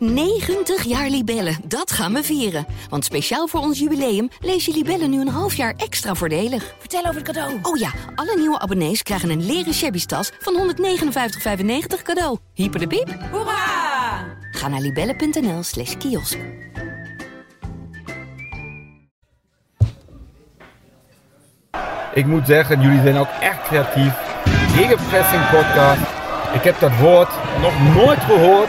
90 jaar Libellen, dat gaan we vieren. Want speciaal voor ons jubileum lees je Libellen nu een half jaar extra voordelig. Vertel over het cadeau. Oh ja, alle nieuwe abonnees krijgen een leren shabby tas van 159,95 cadeau. Hyper de piep. Hoera! Ga naar libellen.nl slash kiosk. Ik moet zeggen, jullie zijn ook echt creatief. Gegenpressing podcast. Ik heb dat woord nog nooit gehoord.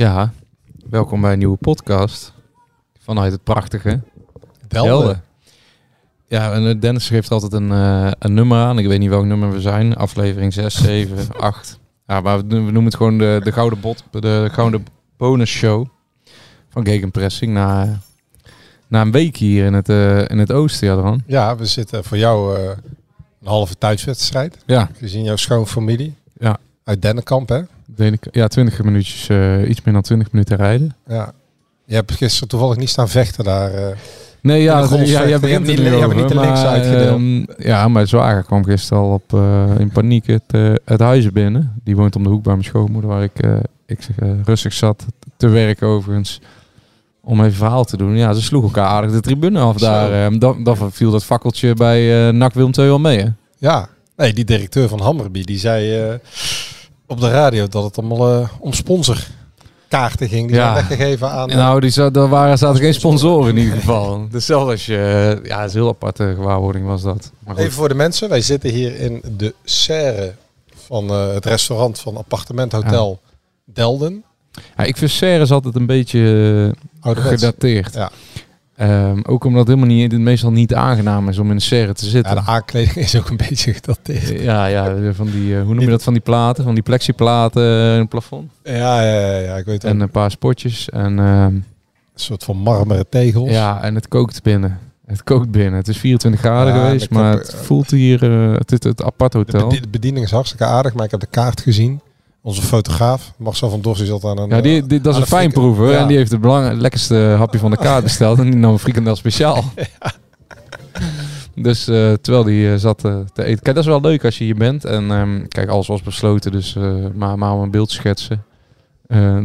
Ja, welkom bij een nieuwe podcast vanuit het prachtige Helden. Ja, en eh, Dennis geeft altijd een, eh, een nummer aan. Ik weet niet welk nummer we zijn. Aflevering 6, 7, 8. Ja, maar we, noemen het gewoon de, de gouden bot, de gouden bonus show van Gegenpressing. Na, na een week hier in het, eh, in het oosten, ja dan. Ja, we zitten voor jou een halve thuiswedstrijd. Ja, Gezien jouw schoonfamilie. Ja. Uit Dennenkamp, hè? Ik, ja 20 minuutjes, eh, iets meer dan 20 minuten rijden. Ja. Je hebt gisteren toevallig niet staan vechten daar. eh. Nee, ja, ja jij Je begint er niet- niet de links uitgedeeld. ehm, ja, mijn zwager kwam gisteren al op, eh, in paniek het, het huis binnen. Die woont om de hoek bij mijn schoonmoeder, waar ik, ik zeg, rustig zat te werken overigens. Om even verhaal te doen. Ja, ze sloegen elkaar aardig de tribune af Zo. daar. ehm, dan, dan viel dat fakkeltje bij NAC Willem II wel mee, hè? Ja. Nee, die directeur van Hammerby, die zei op de radio dat het allemaal eh, om sponsorkaarten ging. Die Ja. zijn weggegeven aan... eh, Nou, die daar waren, zaten geen sponsoren in ieder geval. Dus zelfs als je... eh, ja, is een heel aparte gewaarwording was dat. Maar goed. Even voor de mensen. Wij zitten hier in de serre van het restaurant van appartementhotel Delden. Ja, ik vind Serres altijd een beetje gedateerd. Ja. Ehm, ook omdat het helemaal niet, meestal niet aangenaam is om in een serre te Ja, zitten. de aankleding is ook een beetje gedateerd. Ja, ja, van die, eh, hoe noem je dat, van die platen, van die plexiplaten in het plafond. Ja, ja, ja, ja ik weet het. En een paar spotjes. En ehm, Een soort van marmeren tegels. ja, en het kookt binnen. Het kookt binnen. Het is 24 graden Ja, geweest, maar het eh, voelt hier, eh, het is het apart hotel. de bediening is hartstikke aardig, maar ik heb de kaart gezien. Onze fotograaf, Marcel van Dorst, die zat aan een... Ja, die, eh, die, dat is een fijnproever. Ja. En die heeft het belang, het lekkerste hapje van de kaart besteld. En die nam een frikandel speciaal. Dus eh, terwijl die eh, zat te eten. Kijk, dat is wel leuk als je hier bent. En ehm, kijk, alles was besloten. Dus maar, maar om een beeld te schetsen.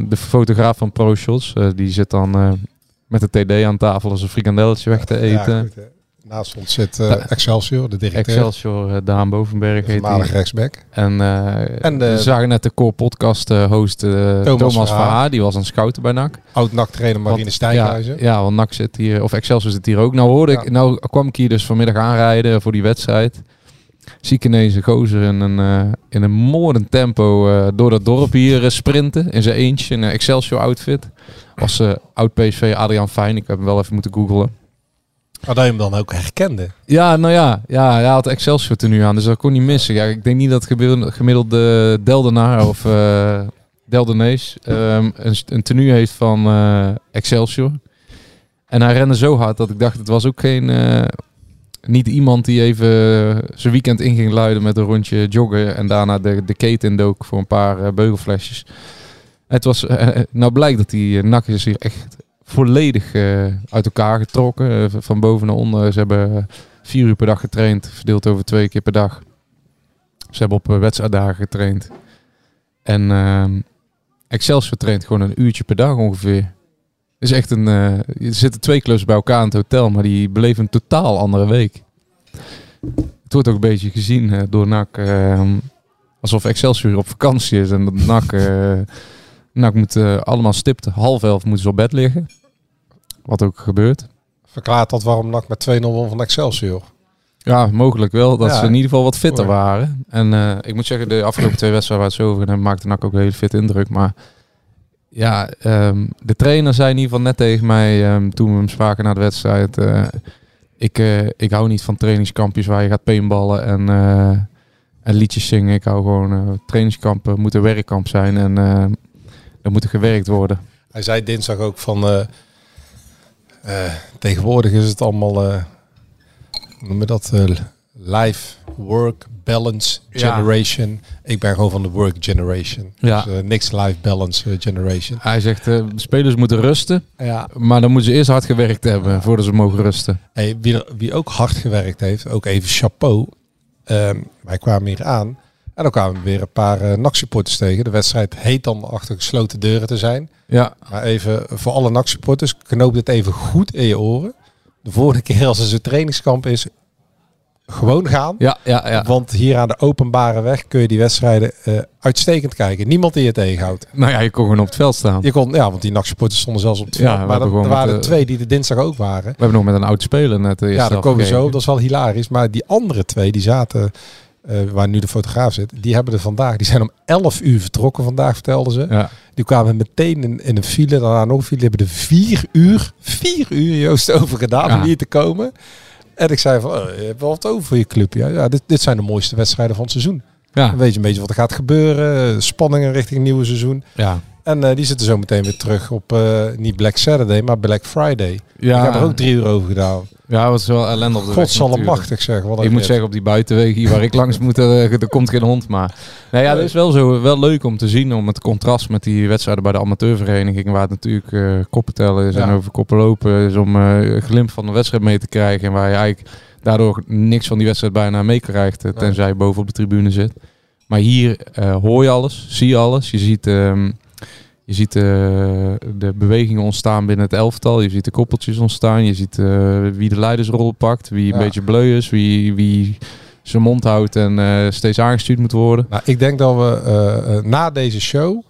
De fotograaf van ProShots, die zit dan met de TD aan tafel als een frikandelletje weg te Ja, eten. goed. Naast ons zit eh. Excelsior, de directeur. Excelsior, eh, Daan Bovenberg heet die. rechtsback. En, eh, En de- we zagen net de core podcast host Thomas, Verhaar. Verhaar. Die was aan het scouten bij NAC. Oud-NAC-trainer Marine Want- Stijnhuizen. Ja, ja, want NAC zit hier, of Excelsior zit hier ook. Nou hoorde Ja. ik, nou kwam ik hier dus vanmiddag aanrijden voor die wedstrijd. Zie ik ineens een gozer in een, in een moordend tempo door dat dorp hier sprinten. In zijn eentje, in een Excelsior outfit. Was oud PSV Adriaan Fijn. Ik heb hem wel even moeten googlen. Maar dat je hem dan ook herkende. Ja, nou ja, ja, hij had Excelsior tenue aan, dus dat kon niet missen. Ja, ik denk niet dat gemiddelde, Deldenaar of eh Deldenees ehm, een, een tenue heeft van eh, Excelsior. En hij rende zo hard dat ik dacht, het was ook geen... eh, niet iemand die even zijn weekend in ging luiden met een rondje joggen en daarna de, de keten indook voor een paar beugelflesjes. Het was, nou blijkt dat die uh, nak is hier echt volledig eh, uit elkaar getrokken. eh, van boven naar onder. Ze hebben vier uur per dag getraind, verdeeld over twee keer per dag. Ze hebben op eh, wedstrijddagen getraind. En ehm Excelsior traint gewoon een uurtje per dag ongeveer. is echt een. er zitten twee clubs bij elkaar in het hotel, maar die beleven een totaal andere week. Het wordt ook een beetje gezien door NAC ehm, alsof Excelsior op vakantie is en dat NAC. Eh NAC moet eh, allemaal stipt. Half elf moeten ze op bed liggen. Wat ook gebeurt. Verklaart dat waarom NAC met 2-0 won van Excelsior. Ja, mogelijk wel. Dat Ja. ze in ieder geval wat fitter waren. En eh, ik moet zeggen, de afgelopen twee wedstrijden waar het zo over hebben, maakte NAC ook een hele fit indruk. Maar ja, ehm, de trainer zei in ieder geval net tegen mij ehm, toen we hem spraken na de wedstrijd. eh, ik, ik hou niet van trainingskampjes waar je gaat paintballen en, en liedjes zingen. Ik hou gewoon, trainingskampen moeten werkkamp zijn en eh er moet er gewerkt worden. Hij zei dinsdag ook van... eh, eh, tegenwoordig is het allemaal... eh hoe noem je dat? life, work, balance, Ja. generation. Ik ben gewoon van de work generation. Ja. Dus, niks life balance generation. Hij zegt, spelers moeten rusten. Ja. Maar dan moeten ze eerst hard gewerkt hebben voordat ze mogen rusten. Hey, wie, er- wie ook hard gewerkt heeft, ook even chapeau. Ehm, wij kwamen hier aan en dan kwamen we weer een paar uh, NAC-supporters tegen. De wedstrijd heet dan achter gesloten deuren te zijn. Ja, Maar even voor alle NAC-supporters, knoop dit even goed in je oren. De volgende keer als er zo'n trainingskamp is, gewoon gaan. ja, ja. ja. Want hier aan de openbare weg kun je die wedstrijden eh, uitstekend kijken. Niemand die je tegenhoudt. Nou ja, je kon gewoon op het veld staan. Je kon, ja, want die NAC-supporters stonden zelfs op het Ja, veld. we maar er, waren de- twee die er dinsdag ook waren. We hebben nog met een oud speler net de eerste Ja, daar helft komen we zo. Dat is wel hilarisch. Maar die andere twee, die zaten, eh, waar nu de fotograaf zit, die hebben er vandaag, die zijn om 11 uur vertrokken vandaag, vertelden ze. Ja. Die kwamen meteen in, in een file, daarna nog een file. Die hebben er vier uur, vier uur Joost over gedaan Ja. om hier te komen. En ik zei van, oh, je hebt wel wat over voor je club. Ja, ja dit, dit zijn de mooiste wedstrijden van het seizoen. Ja, Dan weet je een beetje wat er gaat gebeuren. Spanningen richting het nieuwe seizoen. ja. En eh, die zitten zo meteen weer terug op, eh, niet Black Saturday, maar Black Friday. Ja, Ik heb er ook drie uur over gedaan. ja, het is wel ellende op de weg Godsallemachtig zeg. Wat Ik moet zeggen, op die buitenweg hier waar ik langs moet, er, er komt geen hond. Maar nou ja, dat is wel, zo, wel leuk om te zien. Om het contrast met die wedstrijden bij de amateurvereniging. Waar het natuurlijk eh koppen tellen is en over koppen lopen is. Om eh, een glimp van de wedstrijd mee te krijgen. En waar je eigenlijk daardoor niks van die wedstrijd bijna meekrijgt. eh, Tenzij je boven op de tribune zit. Maar hier eh, hoor je alles, zie je alles. Je ziet, ehm, je ziet eh, de bewegingen ontstaan binnen het elftal. Je ziet de koppeltjes ontstaan. Je ziet eh, wie de leidersrol pakt. Wie een Ja. beetje bleu is. Wie, wie zijn mond houdt en eh, steeds aangestuurd moet worden. Nou, ik denk dat we na deze show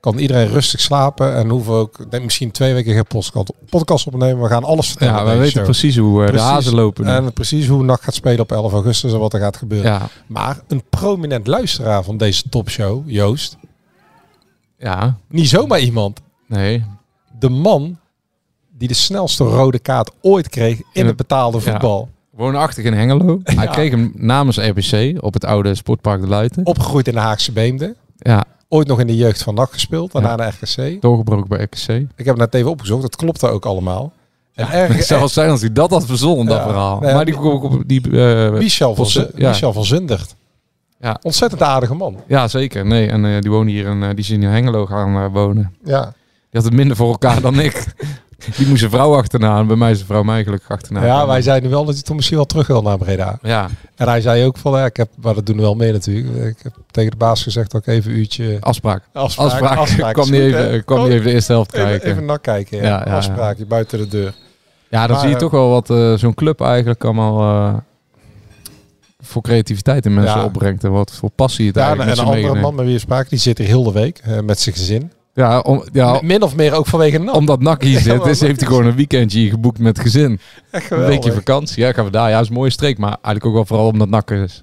kan iedereen rustig slapen en hoeven we ook denk misschien twee weken geen podcast, podcast opnemen. We gaan alles vertellen. Ja, deze weten show. precies hoe Precies. de hazen lopen. nu. En precies hoe NAC gaat spelen op 11 augustus en wat er gaat gebeuren. ja, Maar een prominent luisteraar van deze topshow, Joost, ja, niet zomaar iemand. nee. De man die de snelste rode kaart ooit kreeg in, In het het- betaalde ja. voetbal. Woonachtig in Hengelo. Hij Ja. kreeg hem namens RBC op het oude Sportpark de Luiten. Opgegroeid in de Haagse Beemde. Ja, Ooit nog in de jeugd van NAC gespeeld, daarna Ja. naar RKC. doorgebroken bij RKC. Ik heb het net even opgezocht, dat klopte ook allemaal. En Het erg, zou wel zijn als hij dat had verzonnen, dat Ja. verhaal. Nee, maar die, die, die eh, Michel van, ja. Michel van Zundert. Ja. Ontzettend aardige man. ja, zeker. Nee, en eh, die wonen hier en eh, die is in Hengelo gaan eh, wonen. Ja. Die had het minder voor elkaar dan ik. Die moest een vrouw achterna en bij mij is een vrouw mij gelukkig achterna. ja, wij zeiden wel dat hij toch misschien wel terug wil naar Breda. Ja, En hij zei ook van, ja, ik heb, maar dat doen we wel mee natuurlijk. Ik heb tegen de baas gezegd dat ik even een uurtje afspraak. afspraak, Afspraak. afspraak kwam niet even, kwam niet even de eerste helft kijken. even nak kijken. Ja. Ja, ja, ja. Afspraakje buiten de deur. Ja, dan Maar, zie je toch wel wat zo'n club eigenlijk allemaal voor creativiteit in mensen Ja. opbrengt. En wat voor passie het Ja, en eigenlijk een met ze andere man met wie we spraken, die zit hier heel de week eh, met zijn gezin. Ja, om, ja Min of meer ook vanwege NAC. omdat Nak hier zit, dus heeft hij gewoon een weekendje geboekt met gezin. Echt Een weekje vakantie. Ja, gaan we daar. Ja, is een mooie streek, maar eigenlijk ook wel vooral omdat er is.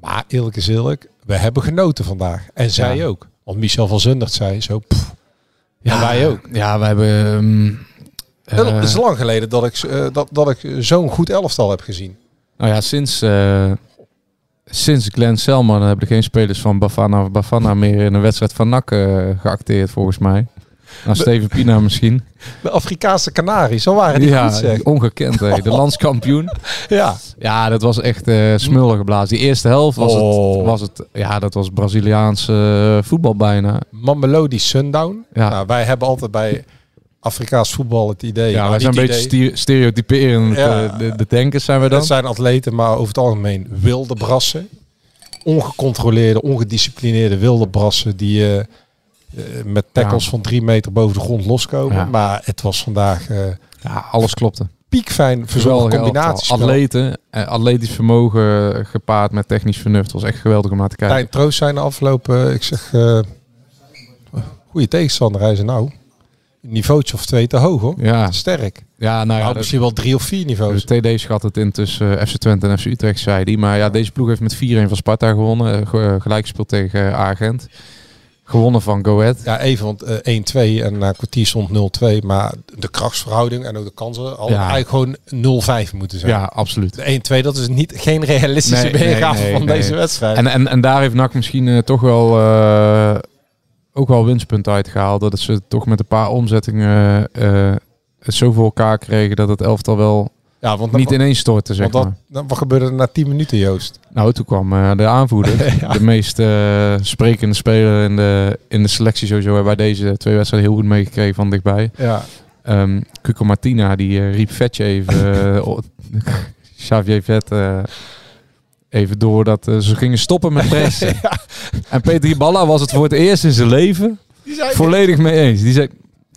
Maar eerlijk is eerlijk, we hebben genoten vandaag. En zij Ja. ook. Want Michel van Zundert zei zo, pff, Ja, wij ook. Ja, we hebben... ehm, eh, het is lang geleden dat ik, eh, dat, dat ik zo'n goed elftal heb gezien. nou ja, sinds, eh, sinds Glenn Selman hebben er geen spelers van Bafana of Bafana meer in een wedstrijd van NAC eh, geacteerd, volgens mij. Nou, Steven Pina misschien. De Afrikaanse Canaries, zo waren die ja, goed zeg. ongekend. hè. De landskampioen. Ja. Ja, dat was echt eh smullen geblazen. Die eerste helft was, Oh. het, was het... Ja, dat was Braziliaans eh, voetbal bijna. Mamelodi Sundown. Ja. Nou, wij hebben altijd bij Afrikaans voetbal het idee. Ja, wij zijn een beetje idee. stereotyperend. Ja. eh, de, de denkers zijn we dan. Het zijn atleten, maar over het algemeen wilde brassen. Ongecontroleerde, ongedisciplineerde wilde brassen die eh, eh, met tackles Ja. van drie meter boven de grond loskomen. Ja. Maar het was vandaag eh Ja, alles klopte. piekfijn verzonnen combinatiespel. elftal. Atleten, atletisch vermogen gepaard met technisch vernuft. was echt geweldig om naar te kijken. Tijn Troost zijn de afgelopen, ik zeg, eh goede tegenstander. Hij zei nou, niveautje of twee te hoog hoor. Ja, Sterk. ja nou ja, nou, misschien wel drie of vier niveaus. de TD schat het in tussen eh, FC Twente en FC Utrecht, zei hij. Maar ja, deze ploeg heeft met 4-1 van Sparta gewonnen. eh, ge- eh, gelijk gespeeld tegen uh, Agent. Gewonnen van Go Ahead. Ja, even, want eh 1-2 en na kwartier stond 0-2. Maar de krachtsverhouding en ook de kansen Ja. eigenlijk gewoon 0-5 moeten zijn. Ja, absoluut. De 1-2, dat is niet, geen realistische Nee, nee, weergave nee, van nee. deze wedstrijd. En, en, en daar heeft NAC misschien toch wel ook wel winstpunten uitgehaald. Dat ze toch met een paar omzettingen eh, het zo voor elkaar kregen dat het elftal wel Ja, want niet ineens stortte, zeg want dat, wat gebeurde er na 10 minuten, Joost? Nou, toen kwam eh, de aanvoerder, de meest eh, sprekende speler in de, in de selectie sowieso. Hebben wij deze twee wedstrijden heel goed meegekregen van dichtbij. Ja. Ehm Cuco Martina, die eh, riep Vetje even, eh, Xavier Vet, eh, even door dat eh, ze gingen stoppen met pressen. En Peter Balla was het voor het eerst in zijn leven volledig mee eens. Die zei,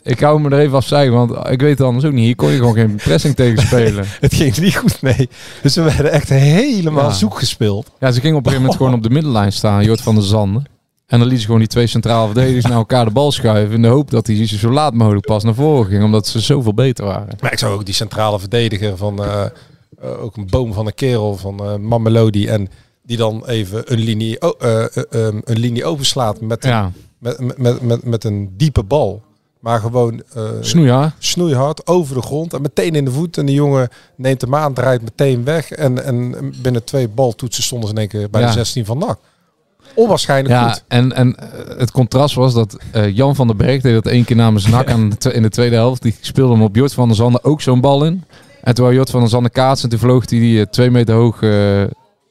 ik hou me er even afzijgen, want ik weet het anders ook niet. Hier kon je gewoon geen pressing tegen spelen. Het ging niet goed mee. Dus we werden echt helemaal Ja. zoek gespeeld. Ja, ze gingen op een gegeven moment gewoon op de middenlijn staan, Jort van der Zanden. En dan liet ze gewoon die twee centrale verdedigers naar elkaar de bal schuiven. In de hoop dat hij zo laat mogelijk pas naar voren ging, omdat ze zoveel beter waren. Maar ik zou ook die centrale verdediger van... eh, eh, ook een boom van een kerel van Mamelodi. En die dan even een linie, ehm, een linie overslaat met, een- Ja, met, met, met, met, met een diepe bal. Maar gewoon snoeia. snoeihard over de grond en meteen in de voet. En die jongen neemt hem aan, draait meteen weg. En, en binnen twee baltoetsen stonden ze in één keer bij Ja. de 16 van NAC. Onwaarschijnlijk Ja, goed. en, en het contrast was dat Jan van der Berg deed dat één keer namens NAC aan de in de tweede helft. Die speelde hem op Jort van der Zanden ook zo'n bal in. En toen Jort van der Zanden kaatsen en toen vloog hij die eh, twee meter hoog eh,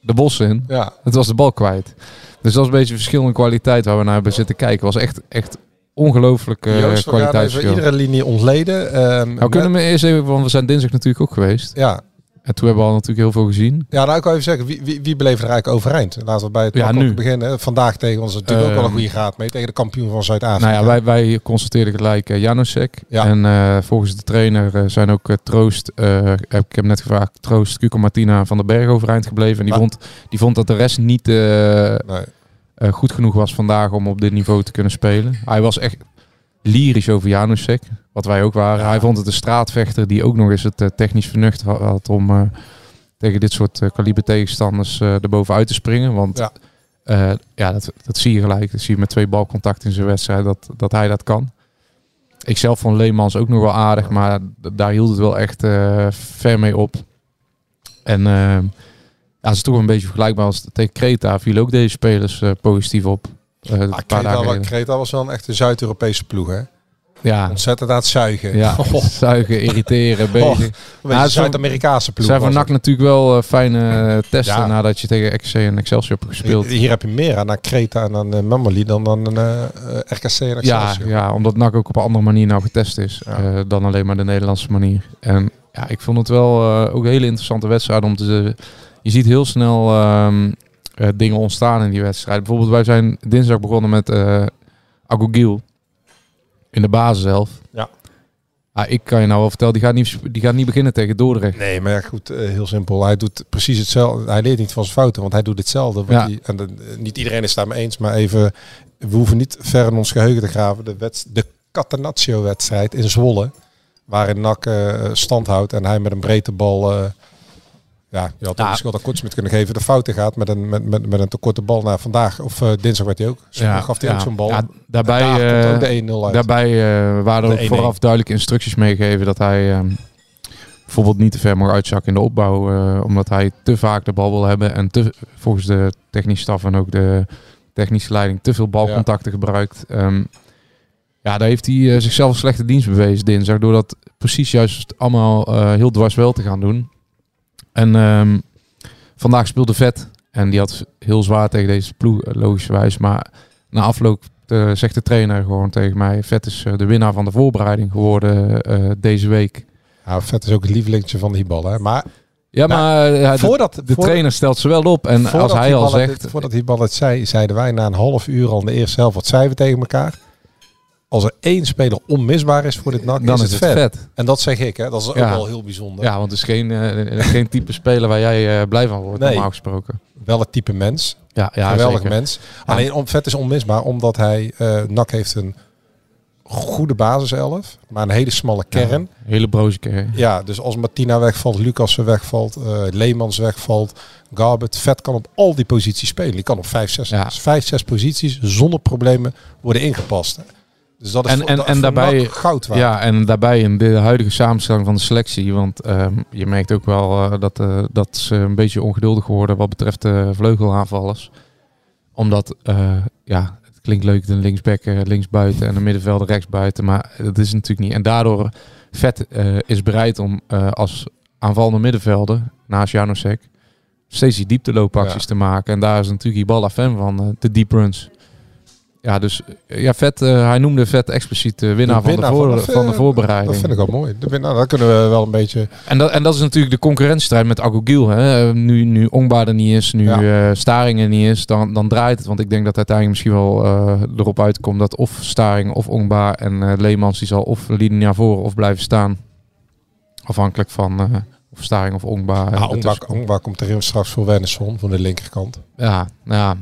de bossen in. Ja, Het was de bal kwijt. Dus dat is een beetje verschil in kwaliteit waar we naar hebben zitten kijken. Was echt, echt ongelooflijk eh we gaan even kwaliteitsverschil. iedere linie ontleden. Ehm, Nou, kunnen met- we eerst even, want we zijn dinsdag natuurlijk ook geweest. ja. En toen hebben we al natuurlijk heel veel gezien. ja, nou ik wil even zeggen, wie, wie, wie bleef er eigenlijk overeind? Laten we bij het Ja, nu. beginnen. Vandaag tegen ons natuurlijk ook wel een Ehm, goede graad mee. Tegen de kampioen van Zuid-Afrika. Nou ja, wij, wij constateerden gelijk uh, Janosek. Ja. En eh, volgens de trainer eh, zijn ook Troost, heb, ik heb net gevraagd, Troost, Cuco Martina van den Berg overeind gebleven. En die, vond, die vond dat de rest niet Nee. goed genoeg was vandaag om op dit niveau te kunnen spelen. Hij was echt lyrisch over Janusek, wat wij ook waren. Ja. Hij vond het een straatvechter die ook nog eens het eh, technisch vernuft ha- had om eh, tegen dit soort eh, kaliber tegenstanders eh erbovenuit te springen. Want Ja. ja, ja dat, dat zie je gelijk. Dat zie je met twee balcontacten in zijn wedstrijd dat, dat hij dat kan. Ik zelf vond Leemans ook nog wel aardig, maar daar hield het wel echt ver mee op. En eh, ja, het is toch een beetje vergelijkbaar als tegen Kreta. Vielen ook deze spelers positief op. eh, Ah, paar Kreta, wa- was wel een echte Zuid-Europese ploeg, hè? Ja, Ontzettend aan het zuigen. ja. zuigen, irriteren, bezig. Ja, is wel- Zuid-Amerikaanse ploeg. zijn was NAC natuurlijk wel eh, fijne testen Ja. nadat je tegen XC en Excelsior hebt gespeeld. Hier heb je meer aan Kreta en aan uh, Mameli dan dan uh, RKC en Ja, Excelsior. ja, omdat NAC ook op een andere manier nou getest is Ja. eh, dan alleen maar de Nederlandse manier. En ja, ik vond het wel eh, ook een hele interessante wedstrijd om te... Je ziet heel snel ehm, eh, dingen ontstaan in die wedstrijd. Bijvoorbeeld wij zijn dinsdag begonnen met Agogil in de basis zelf. Ja. Ah, ik kan je nou wel vertellen, die gaat niet, die gaat niet beginnen tegen Dordrecht. Nee, maar ja, goed, eh, heel simpel. Hij doet precies hetzelfde. Hij leert niet van zijn fouten, want hij doet hetzelfde. Wat Ja. hij, en de- niet iedereen is het daarmee eens, maar even, we hoeven niet ver in ons geheugen te graven. De, wedst- de Catenaccio-wedstrijd in Zwolle, waarin NAC eh, stand houdt en hij met een breedte bal... ja, je had Ja. de schuld aan Kortsmit kunnen geven. De fouten gaat met een, met, met, met een te korte bal naar vandaag. Of eh, dinsdag werd hij ook. Zo gaf hij ook zo'n bal. Ja, daarbij daar eh, ook de 1-0 uit. Daarbij eh, waren er De ook 1-1. vooraf duidelijke instructies meegegeven dat hij ehm, bijvoorbeeld niet te ver mag uitzakken in de opbouw, omdat hij te vaak de bal wil hebben en te, volgens de technische staf en ook de technische leiding te veel balcontacten gebruikt. Ehm, ja, daar heeft hij zichzelf een slechte dienst bewezen dinsdag, door dat precies juist allemaal heel dwars wel te gaan doen. En ehm, vandaag speelde Vet en die had heel zwaar tegen deze ploeg, eh, logischerwijs, maar na afloop eh, zegt de trainer gewoon tegen mij: Vet is eh, de winnaar van de voorbereiding geworden deze week. Ja, Vet is ook het lievelingetje van die bal. Hè. Maar Ja, Nou, maar de, voordat, de voor- trainer stelt ze wel op. En als hij al het- zegt. voordat die bal het zei, zeiden wij na een half uur al in de eerste helft wat zeiden we tegen elkaar. Als er één speler onmisbaar is voor dit NAC, Dan is, het het vet. vet. En dat zeg ik, hè. dat is ook Ja. wel heel bijzonder. Ja, want het is geen, eh, geen type speler waar jij eh, blij van wordt, Nee. normaal gesproken. Wel het type mens, Ja, ja geweldig zeker. mens. Alleen om, vet is onmisbaar, omdat hij, eh NAC heeft een goede basiself, maar een hele smalle kern. Ja, hele broze keer. Ja, dus als Martina wegvalt, Lucas wegvalt, eh Leemans wegvalt, Garbet, Vet kan op al die posities spelen. Die kan op vijf, zes, Ja. vijf, zes posities zonder problemen worden ingepast. Dus dat is En- voor, en- dat- en daarbij- goud waard. Ja, en daarbij in de huidige samenstelling van de selectie. Want ehm, je merkt ook wel eh, dat, eh, dat ze een beetje ongeduldig worden wat betreft de vleugelaanvallers. Omdat, eh, ja, het klinkt leuk, de linksback linksbuiten en de middenvelder rechtsbuiten. Maar dat is natuurlijk niet. En daardoor Vet is bereid om als aanvallende middenvelder, naast Janosek, steeds die diepteloopacties Ja. te maken. En daar is natuurlijk Ibala fan van, de deep runs. Ja, dus eh, ja, Vet, eh, hij noemde Vet expliciet de winnaar, De winnaar van, de voor, van de- van de voorbereiding. Dat vind ik wel mooi. De winnaar, daar kunnen we wel een beetje... En dat, en dat is natuurlijk de concurrentiestrijd met Agogil. Hè? Nu, nu Ongbaar er niet is, nu Ja. eh Staring er niet is, dan, dan draait het. Want ik denk dat uiteindelijk misschien wel eh, erop uitkomt dat of Staring of Ongbaar en eh, Leemans die zal of linie naar voren of blijven staan. Afhankelijk van eh, of Staring of Ongbaar. eh, Ah, Ongba, ertussen komt. Erin straks voor Wennesson van de linkerkant. Ja, ja,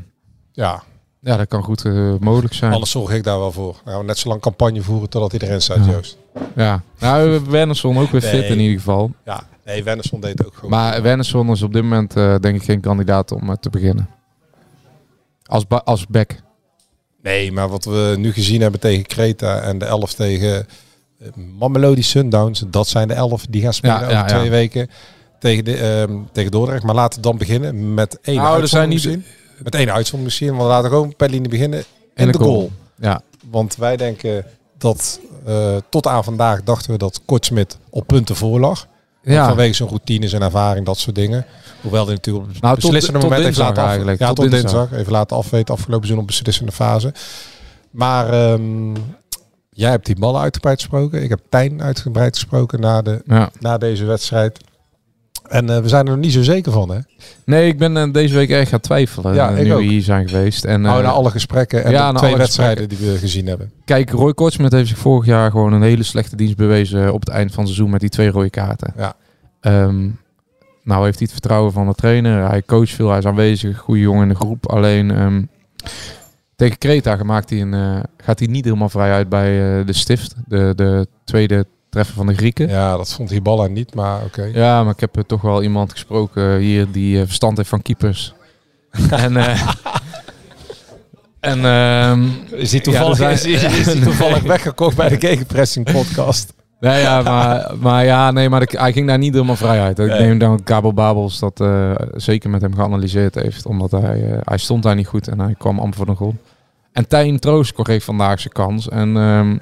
Ja, ja, dat kan goed eh, mogelijk zijn. anders zorg ik daar wel voor. Nou, net zo lang campagne voeren totdat erin staat, Ja. Joost. Ja, nou, Wernersson ook weer fit in ieder geval. Ja, nee, Wennesson deed ook gewoon. Maar Wernersson is op dit moment eh, denk ik geen kandidaat om eh, te beginnen. Als, ba- als back. Nee, maar wat we nu gezien hebben tegen Creta en de 11 tegen Mamelodi Sundowns, dat zijn de 11 die gaan spelen Ja, over ja, twee weken tegen, de, ehm, tegen Dordrecht. Maar laten we dan beginnen met één Nou, er zijn niet- misschien. Met één uitzondering misschien, want we laten gewoon per linie beginnen in En de goal. Ja, Want wij denken dat eh, tot aan vandaag dachten we dat Kortsmit op punten voor lag. ja. Vanwege zijn routines en ervaring, dat soort dingen. Hoewel hij natuurlijk op Nou, tot- beslissende tot moment even dinsdag laten eigenlijk. Ja, Tot tot, dinsdag. dinsdag. Even laten afweten afgelopen seizoen op beslissende fase. Maar ehm, jij hebt die ballen uitgebreid gesproken. Ik heb Tijn uitgebreid gesproken na, de, ja. na deze wedstrijd. En eh, we zijn er nog niet zo zeker van, hè? Nee, ik ben eh, deze week erg gaan twijfelen. Ja, eh, ik nu ook. we hier zijn geweest. En, eh, na alle gesprekken en ja, de twee wedstrijden die we gezien hebben. Kijk, Roy Kortsmet heeft zich vorig jaar gewoon een hele slechte dienst bewezen op het eind van het seizoen met die twee rode kaarten. Ja. Ehm, nou heeft hij het vertrouwen van de trainer. Hij coacht veel, hij is aanwezig, goede jongen in de groep. Alleen ehm, tegen Kreta maakt hij een, gaat hij niet helemaal vrij uit bij de stift. De, de tweede treffer van de Grieken. Ja. Ja, dat vond die ballen niet, maar oké. maar ik heb toch wel iemand gesproken hier die eh, verstand heeft van keepers. en eh, en ehm, Is hij toevallig- is- is- is hij toevallig weggekocht bij de Gegenpressing podcast? Nee, ja, maar, maar ja, nee, maar de- hij ging daar niet helemaal vrij uit. Ik Nee. neem dan Kabel Babels dat eh, zeker met hem geanalyseerd heeft. Omdat hij, hij stond daar niet goed en hij kwam amper voor de goal. En Tijn Troost kreeg vandaag zijn kans. En ehm,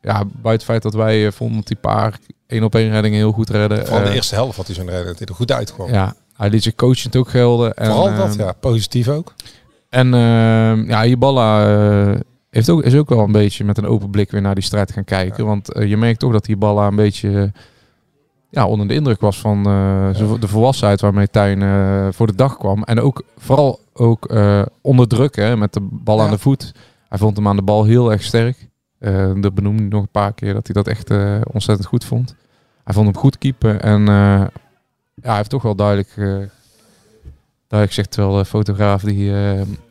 ja, buiten het feit dat wij eh, vonden dat die paar één op één reddingen heel goed redden. Van de eh, eerste helft had hij zo'n dat hij er goed uitkwam. Ja, hij liet zich coachend ook gelden. En, Vooral dat, ehm, ja. Positief ook. En ehm ja, Hiballa eh, heeft ook, is ook wel een beetje met een open blik weer naar die strijd gaan kijken. Want je merkt toch dat Hiballa een beetje ja, onder de indruk was van de volwassenheid waarmee Tijn eh, voor de dag kwam. En ook vooral ook eh, onder druk hè, met de bal Ja. aan de voet. Hij vond hem aan de bal heel erg sterk. Eh dat benoemde nog een paar keer dat hij dat echt eh, ontzettend goed vond. Hij vond hem goed keeper en eh, ja, hij heeft toch wel duidelijk, duidelijk gezegd, terwijl de fotograaf die,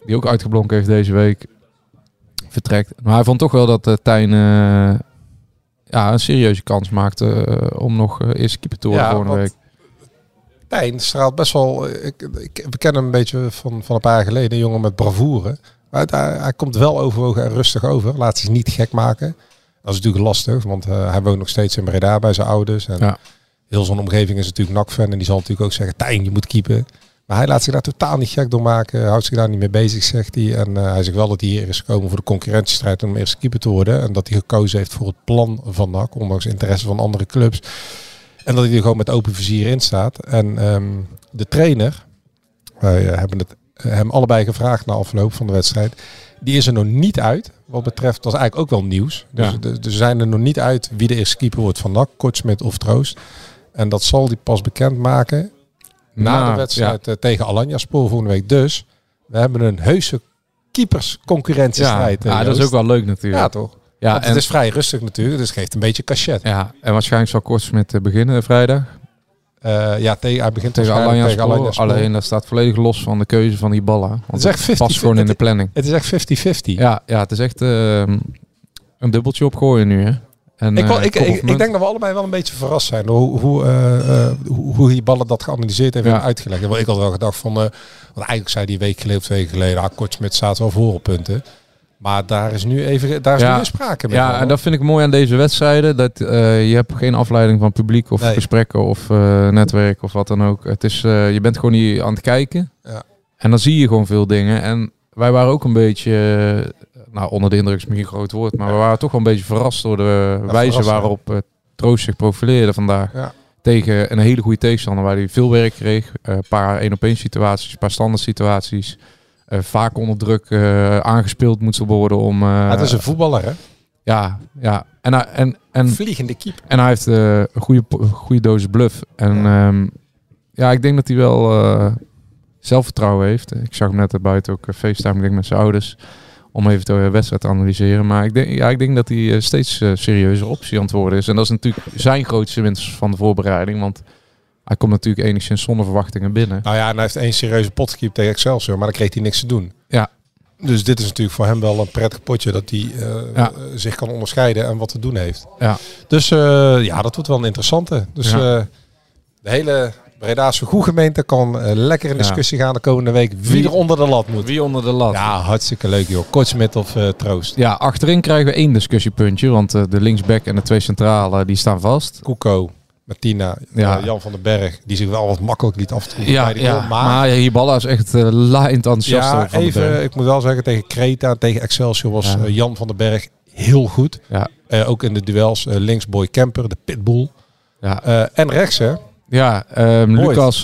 die ook uitgeblonken heeft deze week vertrekt. Maar hij vond toch wel dat Tijn ja, een serieuze kans maakte om nog eerste keeper te worden Ja, volgende week. Tijn straalt best wel... Ik, ik, we kennen hem een beetje van, van een paar jaar geleden. Een jongen met bravoure. Maar hij, hij komt wel overwogen en rustig over. Laat zich niet gek maken. Dat is natuurlijk lastig. Want eh, hij woont nog steeds in Breda bij zijn ouders. En Ja. heel zijn omgeving is natuurlijk NAC-fan. En die zal natuurlijk ook zeggen... Tijn, je moet keepen. Maar hij laat zich daar totaal niet gek door maken. Houdt zich daar niet mee bezig, zegt hij. En eh, hij zegt wel dat hij hier is gekomen voor de concurrentiestrijd om eerste keeper te worden. En dat hij gekozen heeft voor het plan van NAC. Ondanks interesse van andere clubs. En dat hij er gewoon met open vizier in staat. En ehm, de trainer, wij eh, hebben het hem allebei gevraagd na afloop van de wedstrijd. Die is er nog niet uit. Wat betreft, dat is eigenlijk ook wel nieuws. Dus Ja. er zijn er nog niet uit wie de eerste keeper wordt van NAC, Kortsmit of Troost. En dat zal hij pas bekendmaken na Na, de wedstrijd eh, tegen Alanya Spoor volgende week. Dus we hebben een heuse keepers Ja, concurrentiestrijd. eh, ja, dat is ook wel leuk natuurlijk. Ja, toch? Ja, Want en, het is vrij rustig natuurlijk, dus het geeft een beetje cachet. ja, en waarschijnlijk zal Kortsmit eh, beginnen vrijdag Eh, ja, tegen, hij begint tegen Spoor. Spoor. Alleen dat staat volledig los van de keuze van die ballen. Want Het is echt 50-50. past gewoon in de planning. Het is echt 50-50. Ja, ja, het is echt ehm, een dubbeltje opgooien nu. Hè? En, Ik, eh, ik, ik, ik denk dat we allebei wel een beetje verrast zijn door hoe, hoe, eh, hoe, hoe die ballen dat geanalyseerd heeft Ja. en uitgelegd. Want ik had wel gedacht van, want eigenlijk zei die week geleden of twee weken geleden, ah, Kortsmit staat wel voor op punten. Maar daar is nu even, daar is Ja. nu sprake mee. Ja, en dat vind ik mooi aan deze wedstrijden. Dat eh, je hebt geen afleiding van publiek of Nee. gesprekken of eh, netwerk of wat dan ook. Het is, eh, je bent gewoon hier aan het kijken. Ja. En dan zie je gewoon veel dingen. En wij waren ook een beetje, nou, onder de indruk is misschien een groot woord, maar we waren toch wel een beetje verrast door de wijze waarop Troost zich profileerde vandaag. Ja. Tegen een hele goede tegenstander waar hij veel werk kreeg. Een paar één op één situaties, een paar standaard situaties. Eh, vaak onder druk eh, aangespeeld moet worden om... eh, Ja, het is een voetballer, hè? ja, ja. En, hij- en, en, Vliegende keeper. en hij heeft een goede, goede dosis bluff. En ja. ja, ik denk dat hij wel zelfvertrouwen heeft. Ik zag hem net buiten ook FaceTime denk met zijn ouders. Om even de wedstrijd te analyseren. Maar ik denk, ja, ik denk dat hij steeds serieuzer optie aan het worden is. En dat is natuurlijk zijn grootste winst van de voorbereiding. Want hij komt natuurlijk enigszins zonder verwachtingen binnen. Nou ja, en hij heeft één serieuze pot gekiept tegen Excelsior, maar dan kreeg hij niks te doen. Ja. Dus dit is natuurlijk voor hem wel een prettig potje dat hij eh, Ja. zich kan onderscheiden en wat te doen heeft. Ja. Dus eh, ja, dat wordt wel een interessante. Dus Ja. eh, de hele Bredaanse gemeente kan lekker in Ja. discussie gaan de komende week wie, Wie- er onder de lat moet. Wie onder de lat? Ja, hartstikke leuk joh. Kortsmit of eh, Troost. Ja, achterin krijgen we één discussiepuntje. Want eh, de linksback en de twee centrale die staan vast. Koeko, Martina, Ja. eh, Jan van den Berg, die zich wel wat makkelijk liet aftroeven Ja, bij de ja. goal. maar, Maar, Hiballa is echt uh, laaiend enthousiast. ja, even, ik moet wel zeggen, tegen Kreta, tegen Excelsior was Ja. eh, Jan van den Berg heel goed. Ja, ook in de duels eh, linksboy Kemper, de pitbull. ja. En rechts hè, ja ehm. Lucas